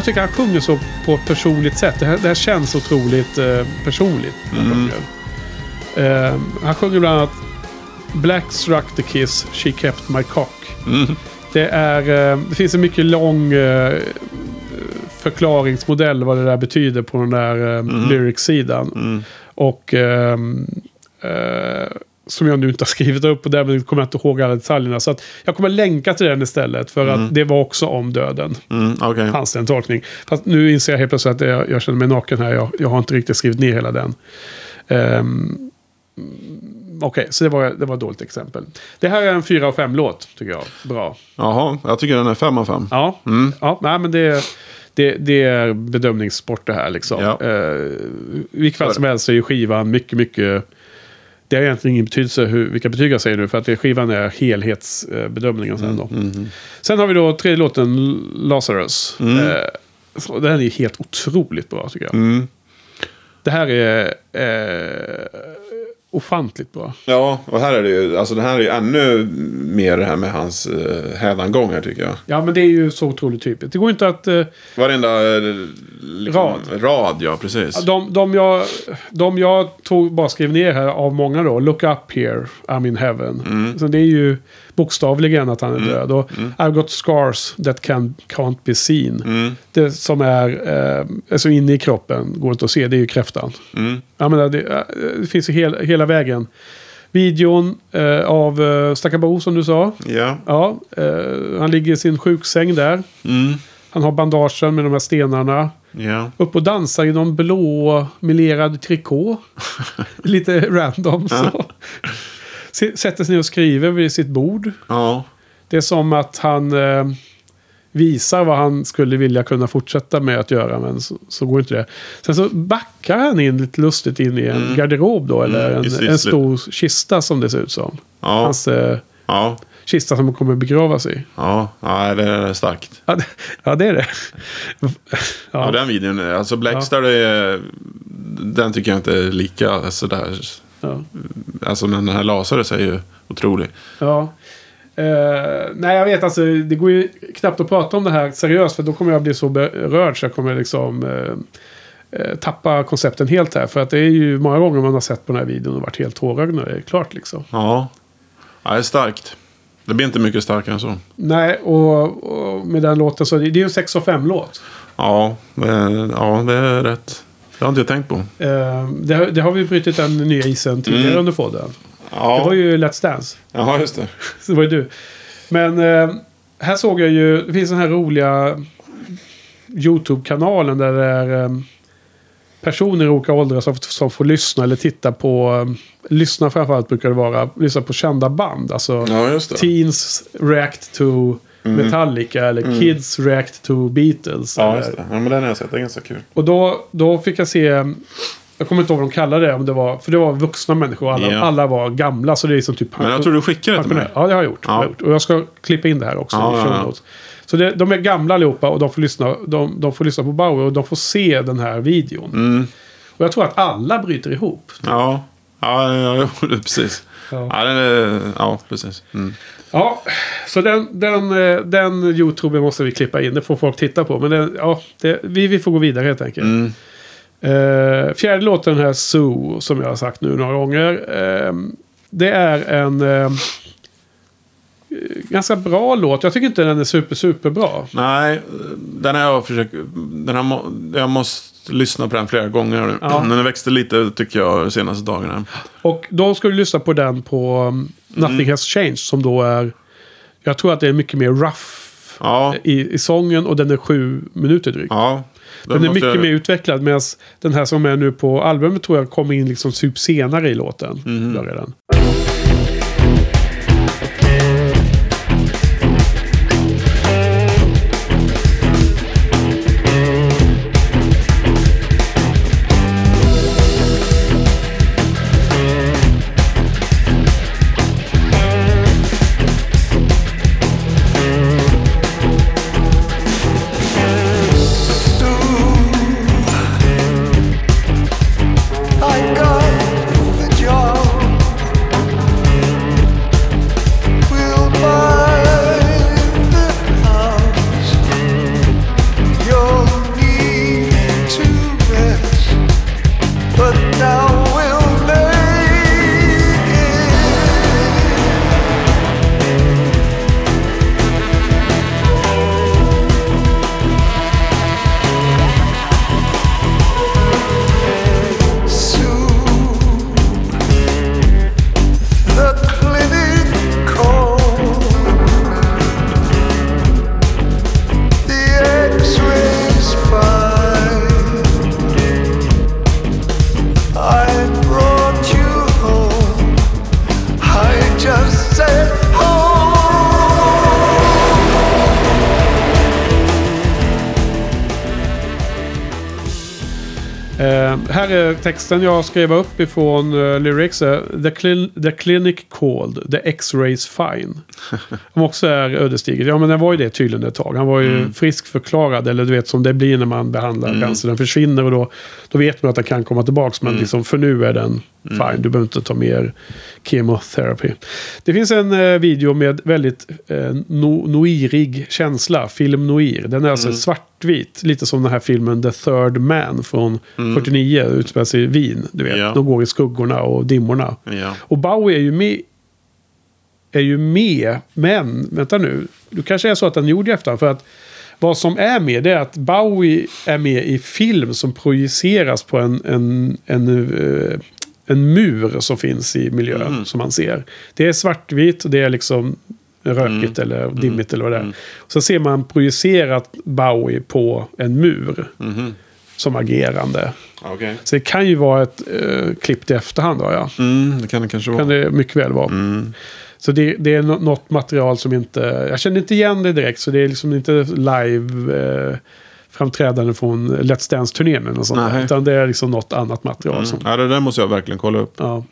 Jag tycker han sjunger så på ett personligt sätt. Det här, det här känns otroligt eh, personligt. Mm. Eh, han sjunger bland annat Black struck the kiss, she kept my cock. Mm. Det, är, eh, det finns en mycket lång eh, förklaringsmodell vad det där betyder på den där eh, lyrics-sidan. Mm. Och ehm, eh, som jag nu inte har skrivit upp och därmed kommer jag inte ihåg alla detaljerna. Så att jag kommer länka till den istället för att det var också om döden. Mm. Fanns det en tolkning. Fast nu inser jag helt plötsligt att jag, jag känner mig naken här. Jag, jag har inte riktigt skrivit ner hela den. Um, Okej, så det var, det var ett dåligt exempel. Det här är en 4 av 5 låt tycker jag. Bra. Jaha, jag tycker den är fem av fem. Ja, ja nej, men det, det, det är bedömningssport det här liksom. Ja. Eh, vilket fall som helst så är ju skivan mycket, mycket... Det har egentligen ingen betydelse hur, vilka betyg jag säger nu. För att det, skivan är helhetsbedömningen sen då. Sen har vi då tredje låten, Lazarus. Eh, så den är helt otroligt bra tycker jag. Mm. Det här är eh, ofantligt bra. Ja, och här är det ju, alltså det här är ju ännu mer det här med hans uh, hädangångar tycker jag. Ja, men det är ju så otroligt typiskt. Det går inte att... Eh, Varenda eh, liksom, Rad. rad, ja precis. De, de, jag, de jag tog, bara skrev ner här av många då. Look up here, I'm in heaven. Mm. Så det är ju bokstavligen att han är död. Och I've got scars that can, can't be seen. Mm. Det som är eh, alltså inne i kroppen, går inte att se, det är ju kräftan. Mm. Jag menar, det, eh, det finns ju hela, hela vägen. Videon eh, av eh, Stackabo som du sa. Ja. Ja, eh, han ligger i sin sjuksäng där. Mm. Han har bandagen med de här stenarna. Ja. Upp och dansar i någon blå melerad trikå. Lite random så. Sätter sig ner och skriver vid sitt bord. Ja. Det är som att han eh, visar vad han skulle vilja kunna fortsätta med att göra. Men så, så går inte det. Sen så backar han in lite lustigt in i en garderob då. Eller Mm, en, en stor kista som det ser ut som. Ja. Hans eh, Ja. kista som kommer begravas i. Ja. ja, det är starkt. Ja, det, ja, det är det. Ja, Ja, den videon, alltså Blackstar, det är, den tycker jag inte är lika sådär. Ja. Alltså men den här Lazarus är ju otrolig. Ja. Eh, nej, jag vet alltså. Det går ju knappt att prata om det här seriöst. För då kommer jag bli så berörd så jag kommer liksom eh, tappa koncepten helt här. För att det är ju många gånger man har sett på den här videon och varit helt tårögd när det är klart liksom. Ja. ja, det är starkt. Det blir inte mycket starkare än så. Nej, och, och med den låten så det är ju en 6 av 5 låt. Ja, det, ja, det är rätt. Det har inte jag tänkt på. Eh, det, har- det har vi brutit den nya isen tidigare Mm. under podden. Ja, Det var ju Let's Dance. Jaha, just det. Så det var ju du. Men eh, här såg jag ju, det finns den här roliga YouTube-kanalen där det är eh, personer i olika åldrar som, som får lyssna eller titta på, eh, lyssna framförallt brukar det vara, lyssna på kända band. Alltså Ja, just det. Teens react to Metallica eller Kids react to Beatles. Ja, eller, just det. Ja, men den har jag sett. Det är ganska kul. och då, då fick jag se, jag kommer inte ihåg vad de kallade det, om det var, för det var vuxna människor. Alla, Ja. alla var gamla, så det är som typ... Men jag tror du skickade det till mig. Ja, det har jag gjort. Ja. Jag har gjort. Och jag ska klippa in det här också. Ja, ja. Så det, de är gamla allihopa och de får, lyssna, de, de får lyssna på Bauer och de får se den här videon. Mm. Och jag tror att alla bryter ihop. Ja, ja, ja, precis. Ja. Ja, är, ja precis. Mm. Ja, så den, den, eh, den YouTube måste vi klippa in. Det får folk titta på. Men den, ja, det, vi, vi får gå vidare helt enkelt. Mm. Eh, fjärde låten här, Zoo, som jag har sagt nu några gånger. Eh, det är en eh, ganska bra låt. Jag tycker inte den är super, super bra. Nej, den har jag försökt... Den må- jag måste lyssna på den flera gånger nu. Ja. Den växte lite tycker jag de senaste dagarna. Och då ska du lyssna på den på um, Nothing Has Changed. Som då är... Jag tror att det är mycket mer rough Ja, i, i sången. Och den är sju minuter drygt. ja. Den är måste mycket jag- mer utvecklad. Medan den här som är nu på albumet tror jag kommer in liksom typ senare i låten. Börjar den. Här är texten jag skrev upp ifrån uh, lyrics. eh, the, clin- the clinic called, the X-rays fine. Som också är ödesdigert. Ja men den var ju det tydligen ett tag. Han var ju friskförklarad. Eller du vet som det blir när man behandlar cancer. Den försvinner och då, då vet man att den kan komma tillbaka. Men liksom för nu är den fine. Du behöver inte ta mer kemoterapi. Det finns en eh, video med väldigt eh, no, noirig känsla. Film noir. Den är alltså svartvit. Lite som den här filmen The Third Man från 49. Utspelar sig i Wien. Du vet. Ja. De går i skuggorna och dimmorna. Ja. Och Bowie är ju med. Är ju med. Men, vänta nu. Du kanske är så att den gjorde i efterhand. För att vad som är med det är att Bowie är med i film som projiceras på en, en, en, eh, en mur som finns i miljön. Som man ser. Det är svartvitt och det är liksom rökigt eller dimmigt eller vad det är. Så ser man projicerat Bowie på en mur. Som agerande. Okej. Så det kan ju vara ett eh, klipp i efterhand. Då, ja Mm, det kan det kanske vara. kan det mycket väl vara. Så det, det är nå- något material som inte... Jag känner inte igen det direkt. Så det är liksom inte live eh, framträdande från Let's Dance-turnén eller något sånt där. Utan det är liksom något annat material. Som, Ja, det där måste jag verkligen kolla upp. ja.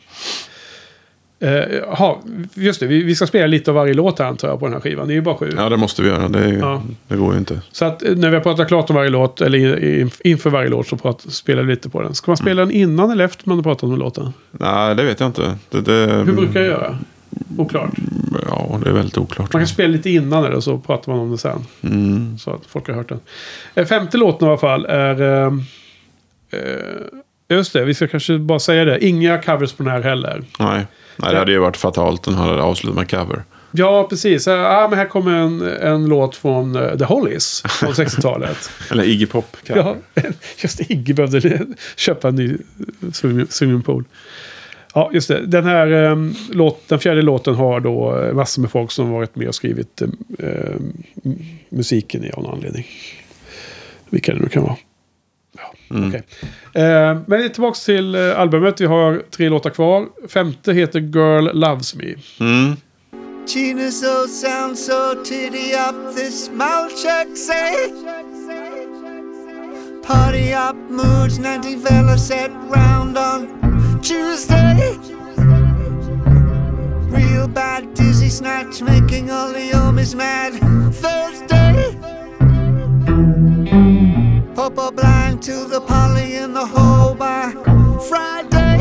Eh, Jaha, just det. Vi, vi ska spela lite av varje låt här antar jag på den här skivan. Det är ju bara sju. Ja, det måste vi göra. Det, är, Ja. det går ju inte. Så att eh, när vi har pratat klart om varje låt, eller inför varje låt, så prat, spelar vi lite på den. Ska man spela den innan eller efter man har pratat om låten? Nej, det vet jag inte. Det, det, Hur brukar jag göra? Oklart. Ja, det är väldigt oklart. Man kan spela lite innan eller så pratar man om det sen. Mm. Så att folk har hört den. Eh, Femte låten i alla fall är... Eh, eh, just det, vi ska kanske bara säga det. Inga covers på den här heller. Nej. Nej, det hade ju varit fatalt. Den hade avslutat med cover. Ja, precis. Eh, ah, men här kommer en, en låt från eh, The Hollies från 60-talet. Eller Iggy Pop ja, just. Iggy behövde köpa en ny swimming- swimmingpool. Ja, just det. Den här eh, låt, den fjärde låten har då eh, massor med folk som varit med och skrivit eh, musiken i av någon anledning. Vilka det nu kan vara. Ja, okej. eh, men tillbaka till eh, albumet. Vi har tre låtar kvar. Femte heter Girl Loves Me. Mm. Gina's old sound so titty up this mouth check say Party up moods 90 fella set round on Tuesday. Real bad dizzy snatch making all the homies mad. Thursday. A blind to the poly in the hole by Friday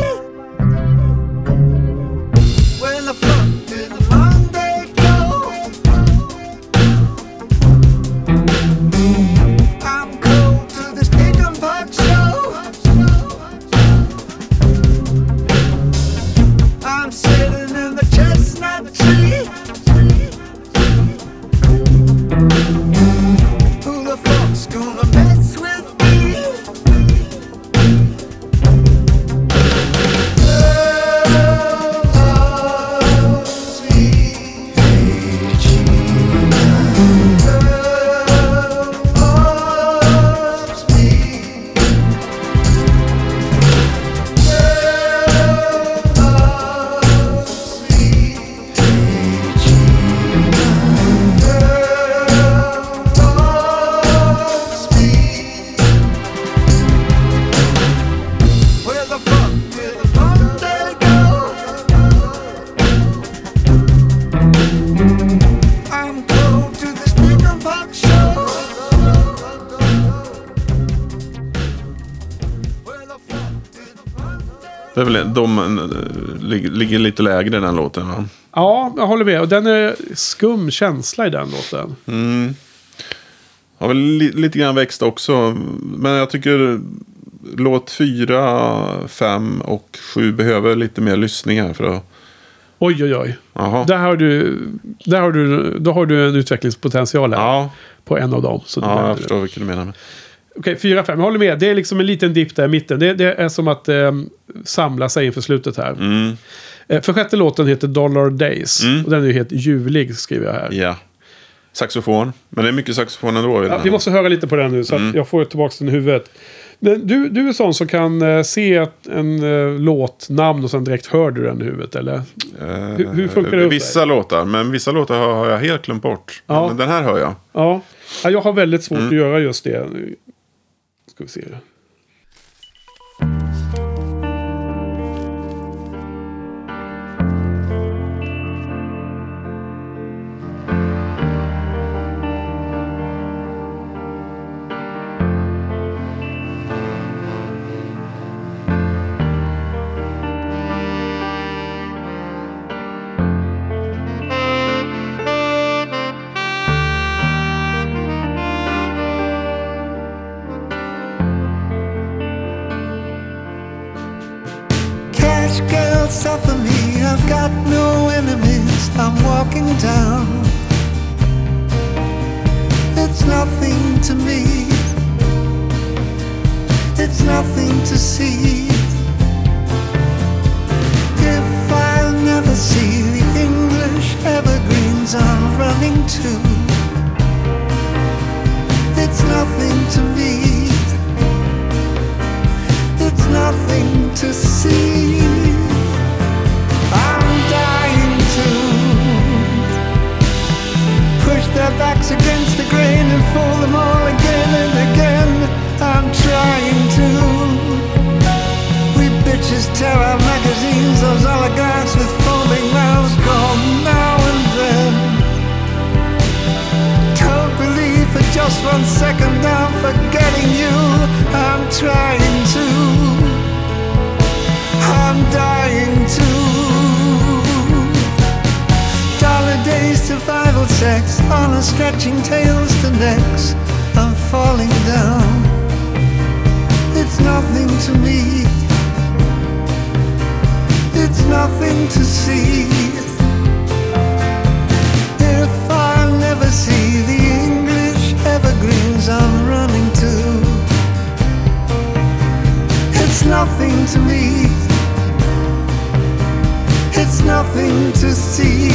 väl de eh, lig- ligger lite lägre den låten va? Ja, jag håller med. Och den är skum känsla i den låten. Har väl li- lite grann växt också. Men jag tycker låt fyra, fem och sju behöver lite mer lyssningar för att... Oj, oj, oj. Där har du, där har du, då har du en utvecklingspotential här. Ja, På en av dem. Så ja, jag förstår vilket du menar. Okej, fyra, fem. Jag håller med. Det är liksom en liten dipp där i mitten. Det, det är som att eh, samla sig inför slutet här. Mm. Eh, för sjätte låten heter Dollar Days. Mm. Och den är ju helt ljuvlig, skriver jag här. Ja. Saxofon. Men det är mycket saxofon ändå. Ja, vi måste höra lite på den nu så Mm. att jag får tillbaka den i huvudet. Men du, du är sån som kan eh, se ett, en uh, låtnamn och sen direkt hör du den i huvudet, eller? Eh, hur- hur funkar det Vissa låtar, men vissa låtar har, har jag helt glömt bort. Ja. Men den här hör jag. Ja. ja jag har väldigt svårt Mm. att göra just det. Ska vi se. It's nothing to me. It's nothing to see.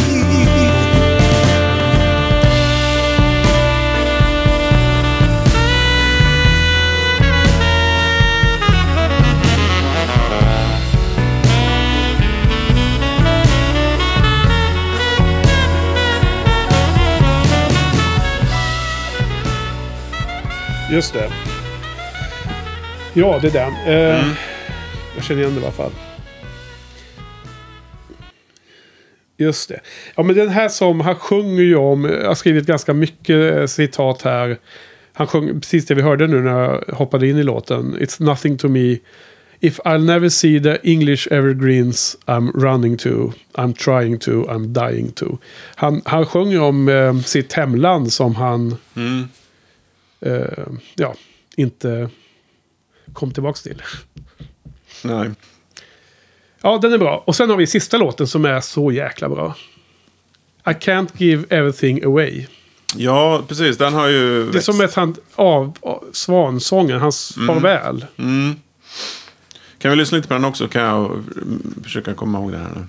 Just det. Ja, det är den. Eh, Jag känner igen det i alla fall. Just det. Ja, men den här som han sjunger ju om. Jag har skrivit ganska mycket eh, citat här. Han sjöng precis det vi hörde nu när jag hoppade in i låten. It's nothing to me. If I'll never see the English evergreens I'm running to. I'm trying to. I'm dying to. Han, han sjunger om eh, sitt hemland som han Mm. eh, ja, inte kom tillbaka till. Nej. Ja, den är bra. Och sen har vi sista låten som är så jäkla bra. I can't give everything away. Ja, precis. Den har ju Det är växt. som ett han, av, av svansången, hans farväl. Mm. Kan vi lyssna lite på den också? Kan jag mm, försöka komma ihåg det här nu.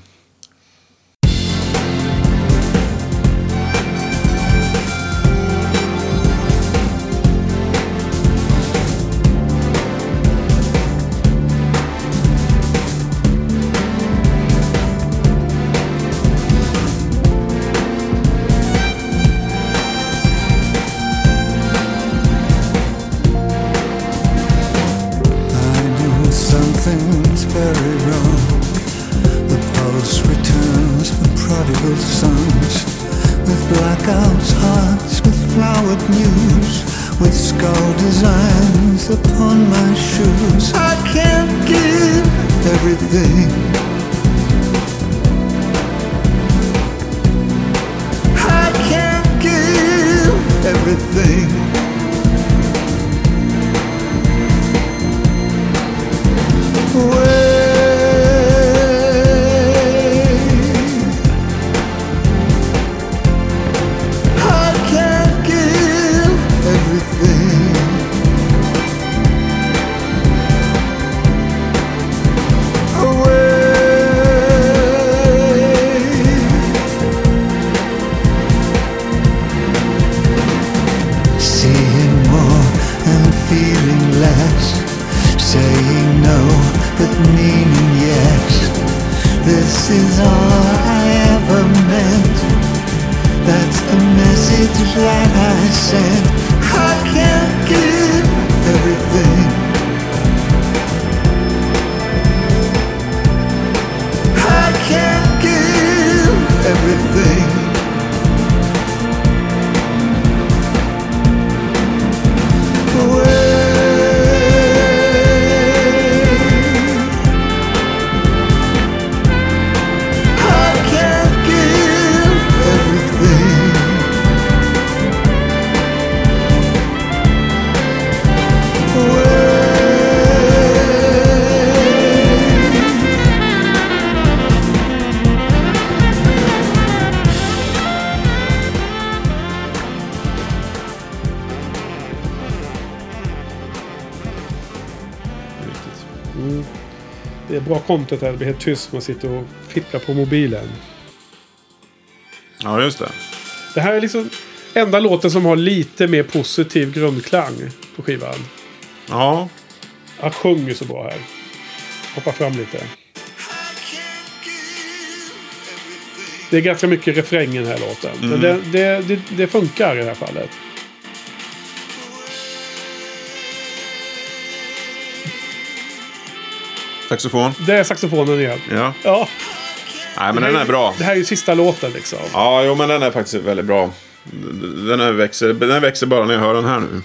Det är bra content här. Det blir helt tyst. Man sitter och fipplar på mobilen. Ja, just det. Det här är liksom enda låten som har lite mer positiv grundklang på skivan. Ja, Han sjunger så bra här. Hoppa fram lite. Det är ganska mycket refräng i den här låten. Men det, det, det, det funkar i det här fallet. Saxofon. Det är saxofonen igen. Ja. Ja. Nej, men den är bra. Det här är ju sista låten liksom. Ja, jo, men den är faktiskt väldigt bra. Den, här växer, den växer bara när jag hör den här nu.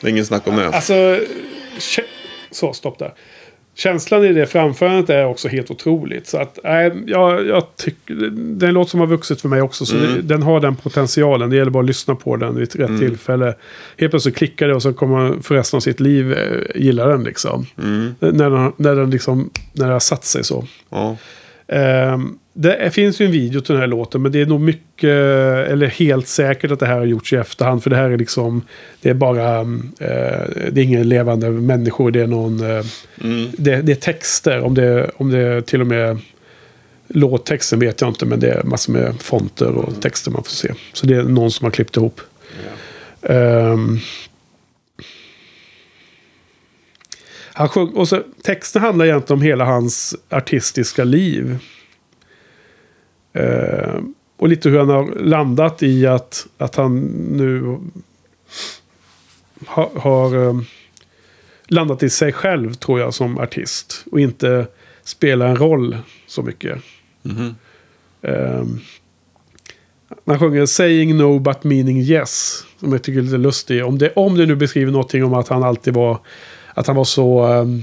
Det är ingen snack om det. Alltså... Så, stopp där. Känslan i det framförandet är också helt otroligt. Så att, nej, jag, jag tycker... Det är en låt som har vuxit för mig också. Så det, den har den potentialen. Det gäller bara att lyssna på den vid rätt tillfälle. Helt plötsligt klickar det och så kommer man för resten av sitt liv eh, gilla den liksom. När, den, när den liksom... När det har satt sig så. Ja. Ehm, det finns ju en video till den här låten, men det är nog mycket, eller helt säkert att det här har gjorts i efterhand. För det här är liksom, det är bara, mm, eh, det är inga levande människor, det är någon, eh, det, det är texter. Om det, om det till och med låttexten vet jag inte, men det är massor med fonter och texter man får se. Så det är någon som har klippt ihop. Ehm, han sjung, och så, texten handlar egentligen om hela hans artistiska liv. Eh, och lite hur han har landat i att, att han nu ha, har eh, landat i sig själv, tror jag, som artist. Och inte spelar en roll så mycket. Eh, man sjunger Saying No But Meaning Yes. Som jag tycker är lite lustig. Om det, om det nu beskriver någonting om att han alltid var... Att han var så... ehm,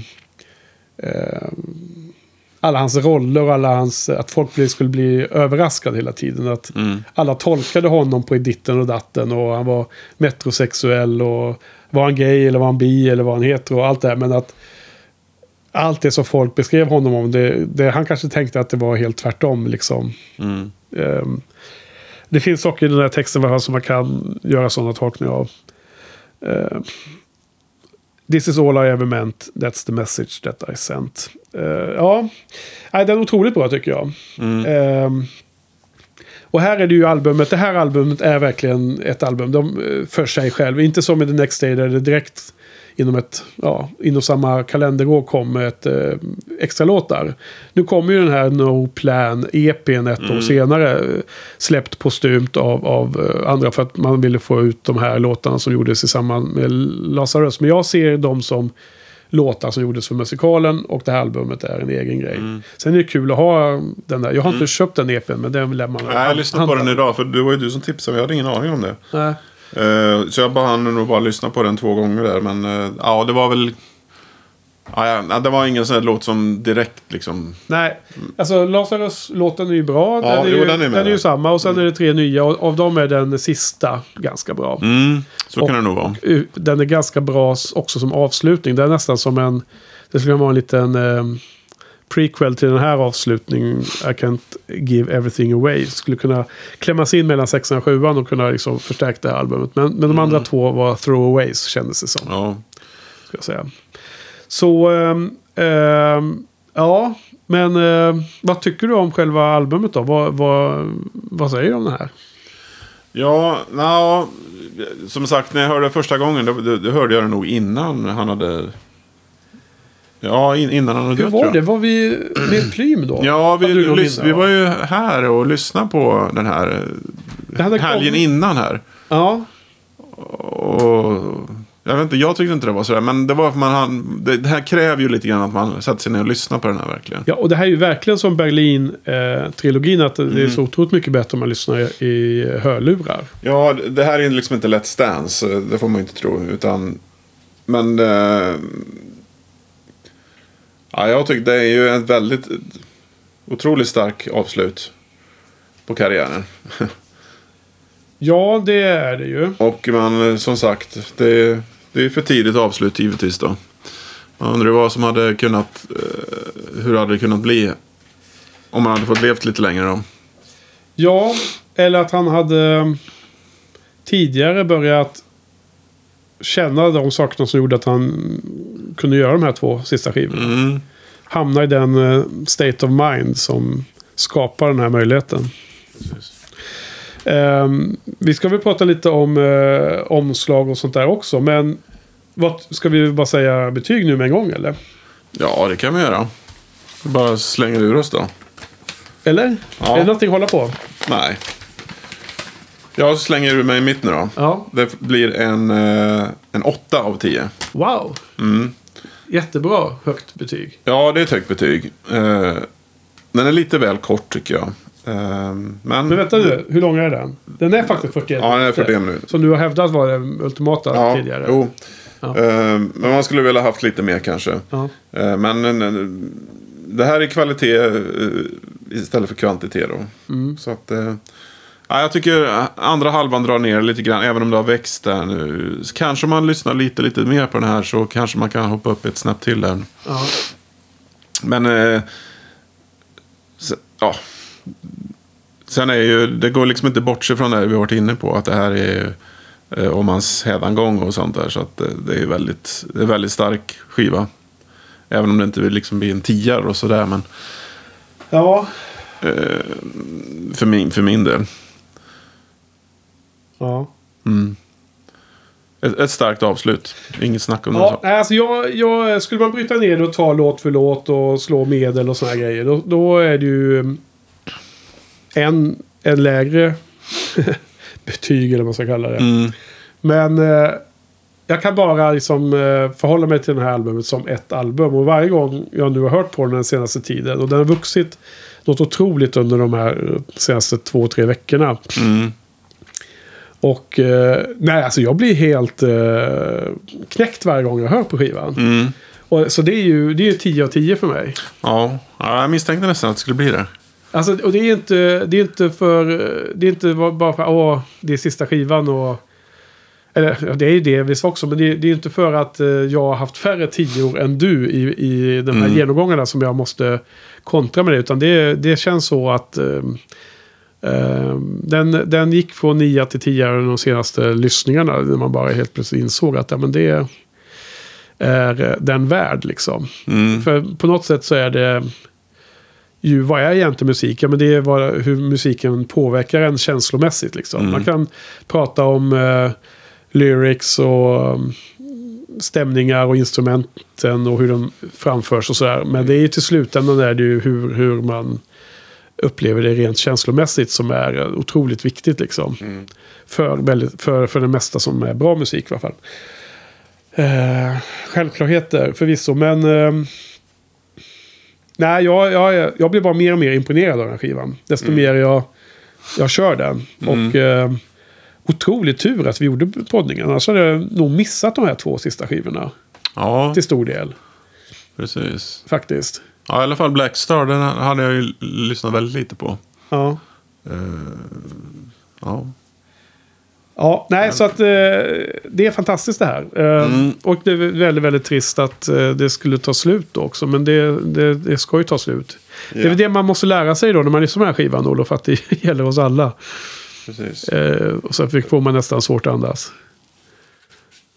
alla hans roller och alla hans... Att folk skulle bli överraskade hela tiden. Att alla tolkade honom på ditten och datten. Och han var metrosexuell. Och var han gay eller var han bi eller var han hetero. Och allt det här. Men att allt det som folk beskrev honom om. Det, det, han kanske tänkte att det var helt tvärtom. Liksom. Mm. Ehm, det finns saker i den här texten som man kan göra sådana tolkningar av. Ehm, This is all I ever meant, that's the message that I sent. Ehm, ja, Nej, den är otroligt bra tycker jag. Ehm, och här är det ju albumet, det här albumet är verkligen ett album de, eh, för sig själv. Inte som i The Next Day där det direkt inom, ett, ja, inom samma kalenderår kom ett eh, extra låtar. Nu kommer ju den här No Plan EPn ett år senare. eh, Släppt postumt av, av eh, andra för att man ville få ut de här låtarna som gjordes i samband med Lazarus. Men jag ser dem som låtar som gjordes för musikalen och det här albumet är en egen grej. Sen är det kul att ha den där. Jag har inte köpt den EPn men den lär man Nej, jag lyssnade på den idag, för det var ju du som tipsade. Jag hade ingen aning om det. Nej. Eh, så jag bara hann nog bara lyssna på den två gånger där. Men eh, ja, det var väl... Ja, ja, det var ingen sån här låt som direkt liksom... Nej, alltså Lazarus-låten är ju bra. Ja, den, är jo, ju, den är den är ju samma och sen är det tre nya. Och av dem är den sista ganska bra. Mm, så Och- kan det nog vara. Den är ganska bra också som avslutning. Det är nästan som en... Det skulle vara en liten eh, prequel till den här avslutningen. I can't give everything away. Skulle kunna klämmas in mellan sexan och sjuan och kunna liksom förstärka det här albumet. Men, men de andra två var throwaways kändes det som. Ja. Ska jag säga. Så, ehm, ja. Men eh, vad tycker du om själva albumet då? Vad, vad, vad säger du om det här? Ja, na, som sagt när jag hörde det första gången, då, då, då hörde jag det nog innan han hade... Ja, in, innan han hade Hur dött, var det? Var vi med Plym då? Ja, vi, lys- vi var ju här och lyssnade på den här eh, helgen kommit- innan här. Ja, Och jag vet inte, jag tyckte inte det var sådär. Men det var för man han, det, det här kräver ju lite grann att man sätter sig ner och lyssnar på den här verkligen. ja, och det här är ju verkligen som Berlin-trilogin. att det är så otroligt mycket bättre om man lyssnar i hörlurar. Ja, det här är liksom inte Let's Dance. Det får man ju inte tro. Utan, men... Eh, ja, jag tycker det är ju ett väldigt otroligt stark avslut på karriären. Ja, det är det ju. Och man, eh, som sagt, det det är för tidigt avslut givetvis då. Man undrar vad som hade kunnat, eh, hur hade det kunnat bli om man hade fått levt lite längre då. Ja, eller att han hade tidigare börjat känna de sakerna som gjorde att han kunde göra de här två sista skivorna. Mm. Hamna i den eh, state of mind som skapar den här möjligheten. Ehm, vi ska väl prata lite om eh, omslag och sånt där också. Men vad, ska vi bara säga betyg nu med en gång eller? Ja, det kan vi göra. Vi bara slänger ur oss då. Eller? Ja. Är det någonting att hålla på? Nej. Jag slänger ur mig mitt nu då. Ja. Det blir en, eh, en 8 av 10. Wow! Jättebra högt betyg. Ja, det är ett högt betyg. Eh, den är lite väl kort tycker jag. Eh, men Men vänta nu, hur lång är den? Den är faktiskt 41 Ja, den är 41 minuter. Som du har hävdat var den ultimata Ja, tidigare. jo. Ja. Eh, men man skulle vilja haft lite mer kanske. Ja. Eh, men det här är kvalitet eh, istället för kvantitet då. Mm. Så att... Eh, ja, jag tycker andra halvan drar ner lite grann, även om det har växt där nu. Så kanske man lyssnar lite, lite mer på den här så kanske man kan hoppa upp ett snäpp till där. Ja. Men... Eh, se- ja. Sen är ju, det går liksom inte bort sig från det vi har varit inne på. Att det här är eh, om hans hädangång och sånt där. Så att det, det är väldigt, det är väldigt stark skiva. Även om det inte liksom blir en tiare och sådär. Men ja. för min, för min del. ja. Ett, ett starkt avslut. Inget snack om Ja, det. alltså jag, jag, skulle man bryta ner det och ta låt för låt och slå medel och här grejer. Då, då är det ju mm, en, en lägre betyg eller vad man ska kalla det. Mm. Men eh, jag kan bara liksom, eh, förhålla mig till det här albumet som ett album. Och varje gång jag nu har hört på den den senaste tiden. Och den har vuxit något otroligt under de här eh, senaste två, tre veckorna. Mm. Och eh, nej, alltså jag blir helt eh, knäckt varje gång jag hör på skivan. Mm. Och, så det är ju det är ju 10 av 10 för mig. Ja. ja, jag misstänkte nästan att det skulle bli det. Alltså, och det är inte, det är inte för... Det är inte bara för åh, det är sista skivan och... Eller det är ju det visst också, men det, det är inte för att eh, jag har haft färre tior än du i, i de här Mm. genomgångarna som jag måste kontra med det. Utan det, det känns så att... eh, den, den gick från 9 till 10 de senaste lyssningarna. När man bara helt plötsligt insåg att ja, men det är eh, den värd liksom. Mm. För på något sätt så är det ju, vad är egentligen musik? Ja, men det är vad, hur musiken påverkar en känslomässigt. Liksom. Mm. Man kan prata om eh, lyrics och um, stämningar och instrumenten och hur de framförs och sådär. Men det är ju till slutändan är det ju hur, hur man upplever det rent känslomässigt som är eh, otroligt viktigt. Liksom. För, väldigt, för, för det mesta som är bra musik i alla fall. Eh, självklarheter förvisso, men... ehm, nej, jag, jag, jag blir bara mer och mer imponerad av den här skivan. Desto mer jag, jag kör den. Och eh, otroligt tur att vi gjorde poddningen. Annars hade jag nog missat de här två sista skivorna. Ja, Till stor del, precis. faktiskt. Ja, i alla fall Blackstar. Den hade jag ju lyssnat väldigt lite på. Ja. Ja. Ja, nej, så att eh, det är fantastiskt det här. Eh, Och det är väldigt, väldigt trist att eh, det skulle ta slut då också. Men det, det, det ska ju ta slut. Det är Ja. väl det man måste lära sig då när man lyssnar på den här skivan, Olof. Att det gäller oss alla. Precis. Eh, och så får man nästan svårt att andas.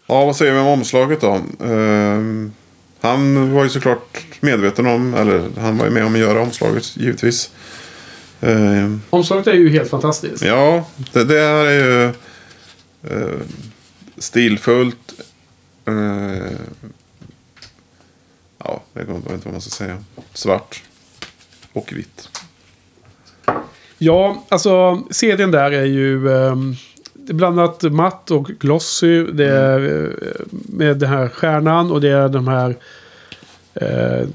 Ja, vad säger vi om omslaget då? Ehm, han var ju såklart medveten om, eller han var ju med om att göra omslaget givetvis. Ehm, Omslaget är ju helt fantastiskt. ja, det, det här är ju eh, stilfullt. Eh, ja, jag vet inte vad man ska säga. Svart och vitt. Ja, alltså CDn där är ju det är blandat matt och glossy. Det är eh, med den här stjärnan och det är de här eh,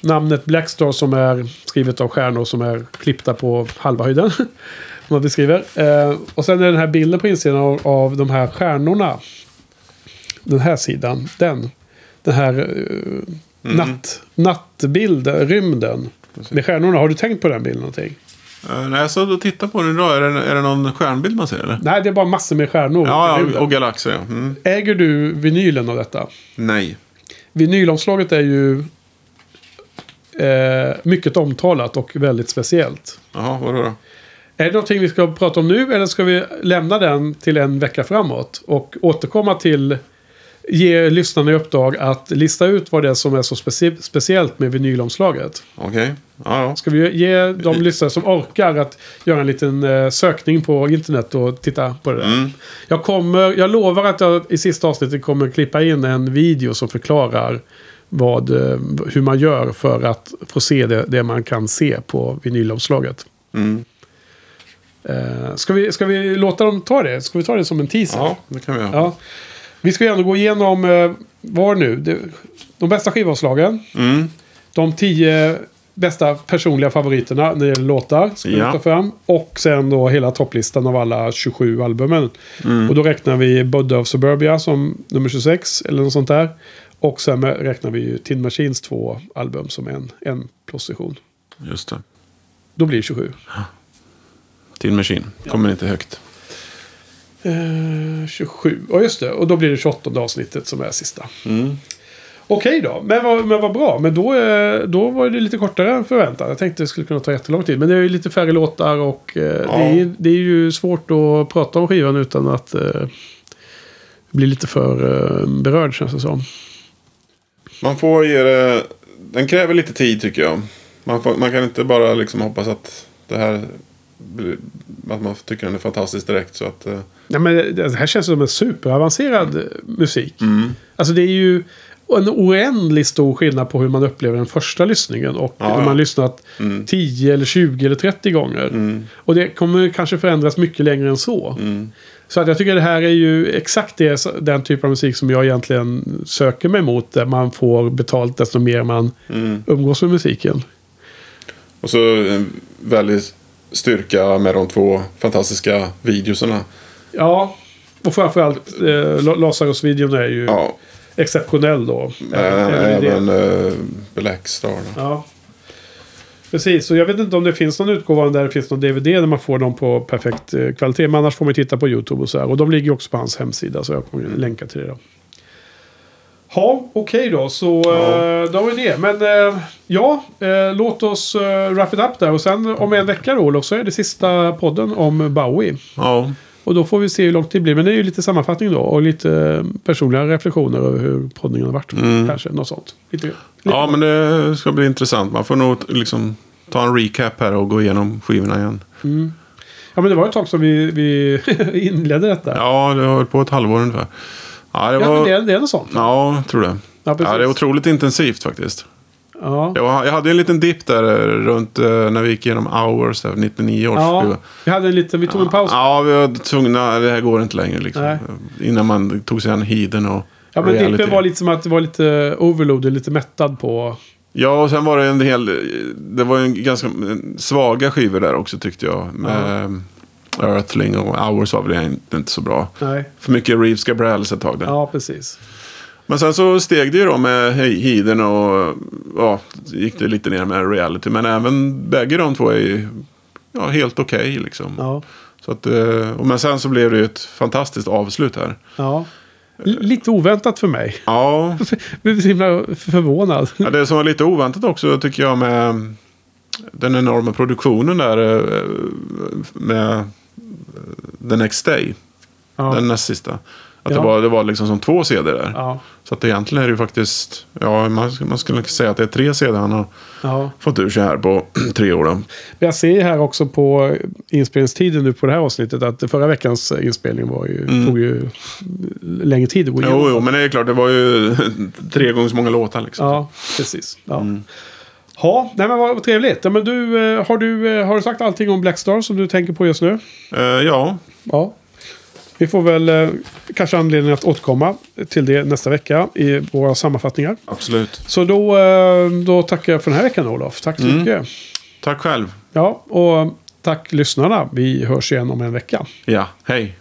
namnet Blackstar som är skrivet av stjärnor som är klippta på halva höjden. Om man beskriver. Eh, och sen är den här bilden på insidan av, av de här stjärnorna. Den här sidan. Den. Den här eh, natt, nattbilden, rymden. Med stjärnorna. Har du tänkt på den bilden någonting? Uh, när jag satt och tittade på den idag, är det, är det någon stjärnbild man ser eller? Nej, det är bara massor med stjärnor. Ja, ja och galaxer ja. Mm. Äger du vinylen av detta? Nej. Vinylomslaget är ju eh, mycket omtalat och väldigt speciellt. Jaha, vadå då? Är det någonting vi ska prata om nu eller ska vi lämna den till en vecka framåt? Och återkomma till ge lyssnarna i uppdrag att lista ut vad det är som är så specie- speciellt med vinylomslaget. Okej. Ja, ja. Ska vi ge de lyssnare som orkar att göra en liten eh, sökning på internet och titta på det där. Mm. Jag, kommer, jag lovar att jag i sista avsnittet kommer klippa in en video som förklarar vad, eh, hur man gör för att få se det, det man kan se på vinylomslaget. Mm. Eh, ska, vi, ska vi låta dem ta det? Ska vi ta det som en teaser? ja, det kan vi göra. Ja. Vi ska ju ändå gå igenom, eh, vad nu? Det, de bästa skivomslagen. Mm. De tio bästa personliga favoriterna när det gäller låtar. Ska vi Ja. ta fram. Och sen då hela topplistan av alla 27 albumen. Mm. Och då räknar vi Budda of Suburbia som nummer 26. Eller något sånt där. Och sen räknar vi ju Tin Machines två album som en, en position. Just det. Då blir det 27. Tin Machine. Kommer inte högt. Eh, 27. Och just det. Och då blir det 28 avsnittet som är sista. Mm. Okej då, men vad, men vad bra. Men då, eh, då var det lite kortare än förväntat. Jag tänkte det skulle kunna ta jättelång tid. Men det är ju lite färre låtar och eh, Ja. det, är, det är ju svårt att prata om skivan utan att eh, bli lite för eh, berörd känns det som. Man får ge det... Den kräver lite tid tycker jag. Man, får, man kan inte bara liksom hoppas att det här... Att man tycker den är fantastisk direkt. Så att, eh, Ja, men det här känns som en superavancerad eh, musik. mm. Alltså det är ju en oändligt stor skillnad på hur man upplever den första lyssningen. Och Ja, ja. man lyssnat Mm. 10 eller 20 eller 30 gånger. Mm. Och det kommer kanske förändras mycket längre än så. Mm. Så att jag tycker det här är ju exakt det, den typ av musik som jag egentligen söker mig mot. Där man får betalt desto mer man Mm. umgås med musiken. Och så en väldigt styrka med de två fantastiska videoserna. Ja, och framförallt eh, La- Lazarus-videon är ju Ja, exceptionell då. även, det. även uh, Blackstar. Då. Ja. Precis, så jag vet inte om det finns någon utgåva där det finns någon DVD där man får dem på perfekt eh, kvalitet. Men annars får man titta på YouTube och så här. Och de ligger också på hans hemsida så jag kommer länka till det då. Ja, okej då. Så Ja. eh, då var det. Men eh, ja, eh, låt oss eh, wrap it up där. Och sen om en vecka då Olof så är det sista podden om Bowie. Ja, Och då får vi se hur långt det blir. Men det är ju lite sammanfattning då. Och lite eh, personliga reflektioner över hur poddningen har varit. Mm. Kanske något sånt. Lite, lite ja, men det ska bli intressant. Man får nog liksom ta en recap här och gå igenom skivorna igen. Ja, men det var ett tag som vi, vi inledde detta. Ja, Ja, det har hållit på ett halvår ungefär. Ja, det var... det, är- det är något sånt. Ja, jag tror det. Ja. Ja, det är otroligt intensivt faktiskt. Ja. Jag, jag hade en liten dipp där eh, runt eh, när vi gick igenom Hours, där, 99 års ja, vi hade en liten, vi tog en paus. Ja, vi var tvungna, det här går inte längre liksom. Nej. Innan man tog sig an Heeden och Ja, men reality. dippen var lite som att det var lite overloaded, lite mättad på... Ja, och sen var det en hel... Det var en ganska svaga skivor där också tyckte jag. Med Earthling och Hours var väl inte, så bra. Nej. För mycket Reeves Gabrels ett tag där. Ja, precis. Men sen så steg det ju då med He- Heeden och ja, gick det lite ner med reality. Men även bägge de två är ju ja, helt okej liksom. Ja. Så att, eh, och men sen så blev det ju ett fantastiskt avslut här. ja. Lite oväntat för mig. Ja, Jag blev så himla förvånad. Ja, det som var lite oväntat också tycker jag med den enorma produktionen där eh, med eh, The Next Day. Ja. Den näst sista. Att Ja. det, var, det var liksom som två CD där. Ja. Så att egentligen är det ju faktiskt, ja man, man skulle säga att det är tre CD han har ja. fått ur sig här på tre år. Då. Jag ser här också på inspelningstiden nu på det här avsnittet att förra veckans inspelning var ju, tog ju längre tid att gå igenom. Mm. Jo, jo, men det är klart, det var ju tre gånger så många låtar liksom. Ja, precis. Ja. Mm. Ja, nej men vad trevligt. Ja, men du, eh, har, du, eh, har du sagt allting om Blackstar som du tänker på just nu? Eh, ja, Ja. Vi får väl kanske anledning att återkomma till det nästa vecka i våra sammanfattningar. absolut. Så då, då tackar jag för den här veckan Olof. Tack så Mm. mycket. Tack själv. Ja, och tack lyssnarna. Vi hörs igen om en vecka. Ja, hej.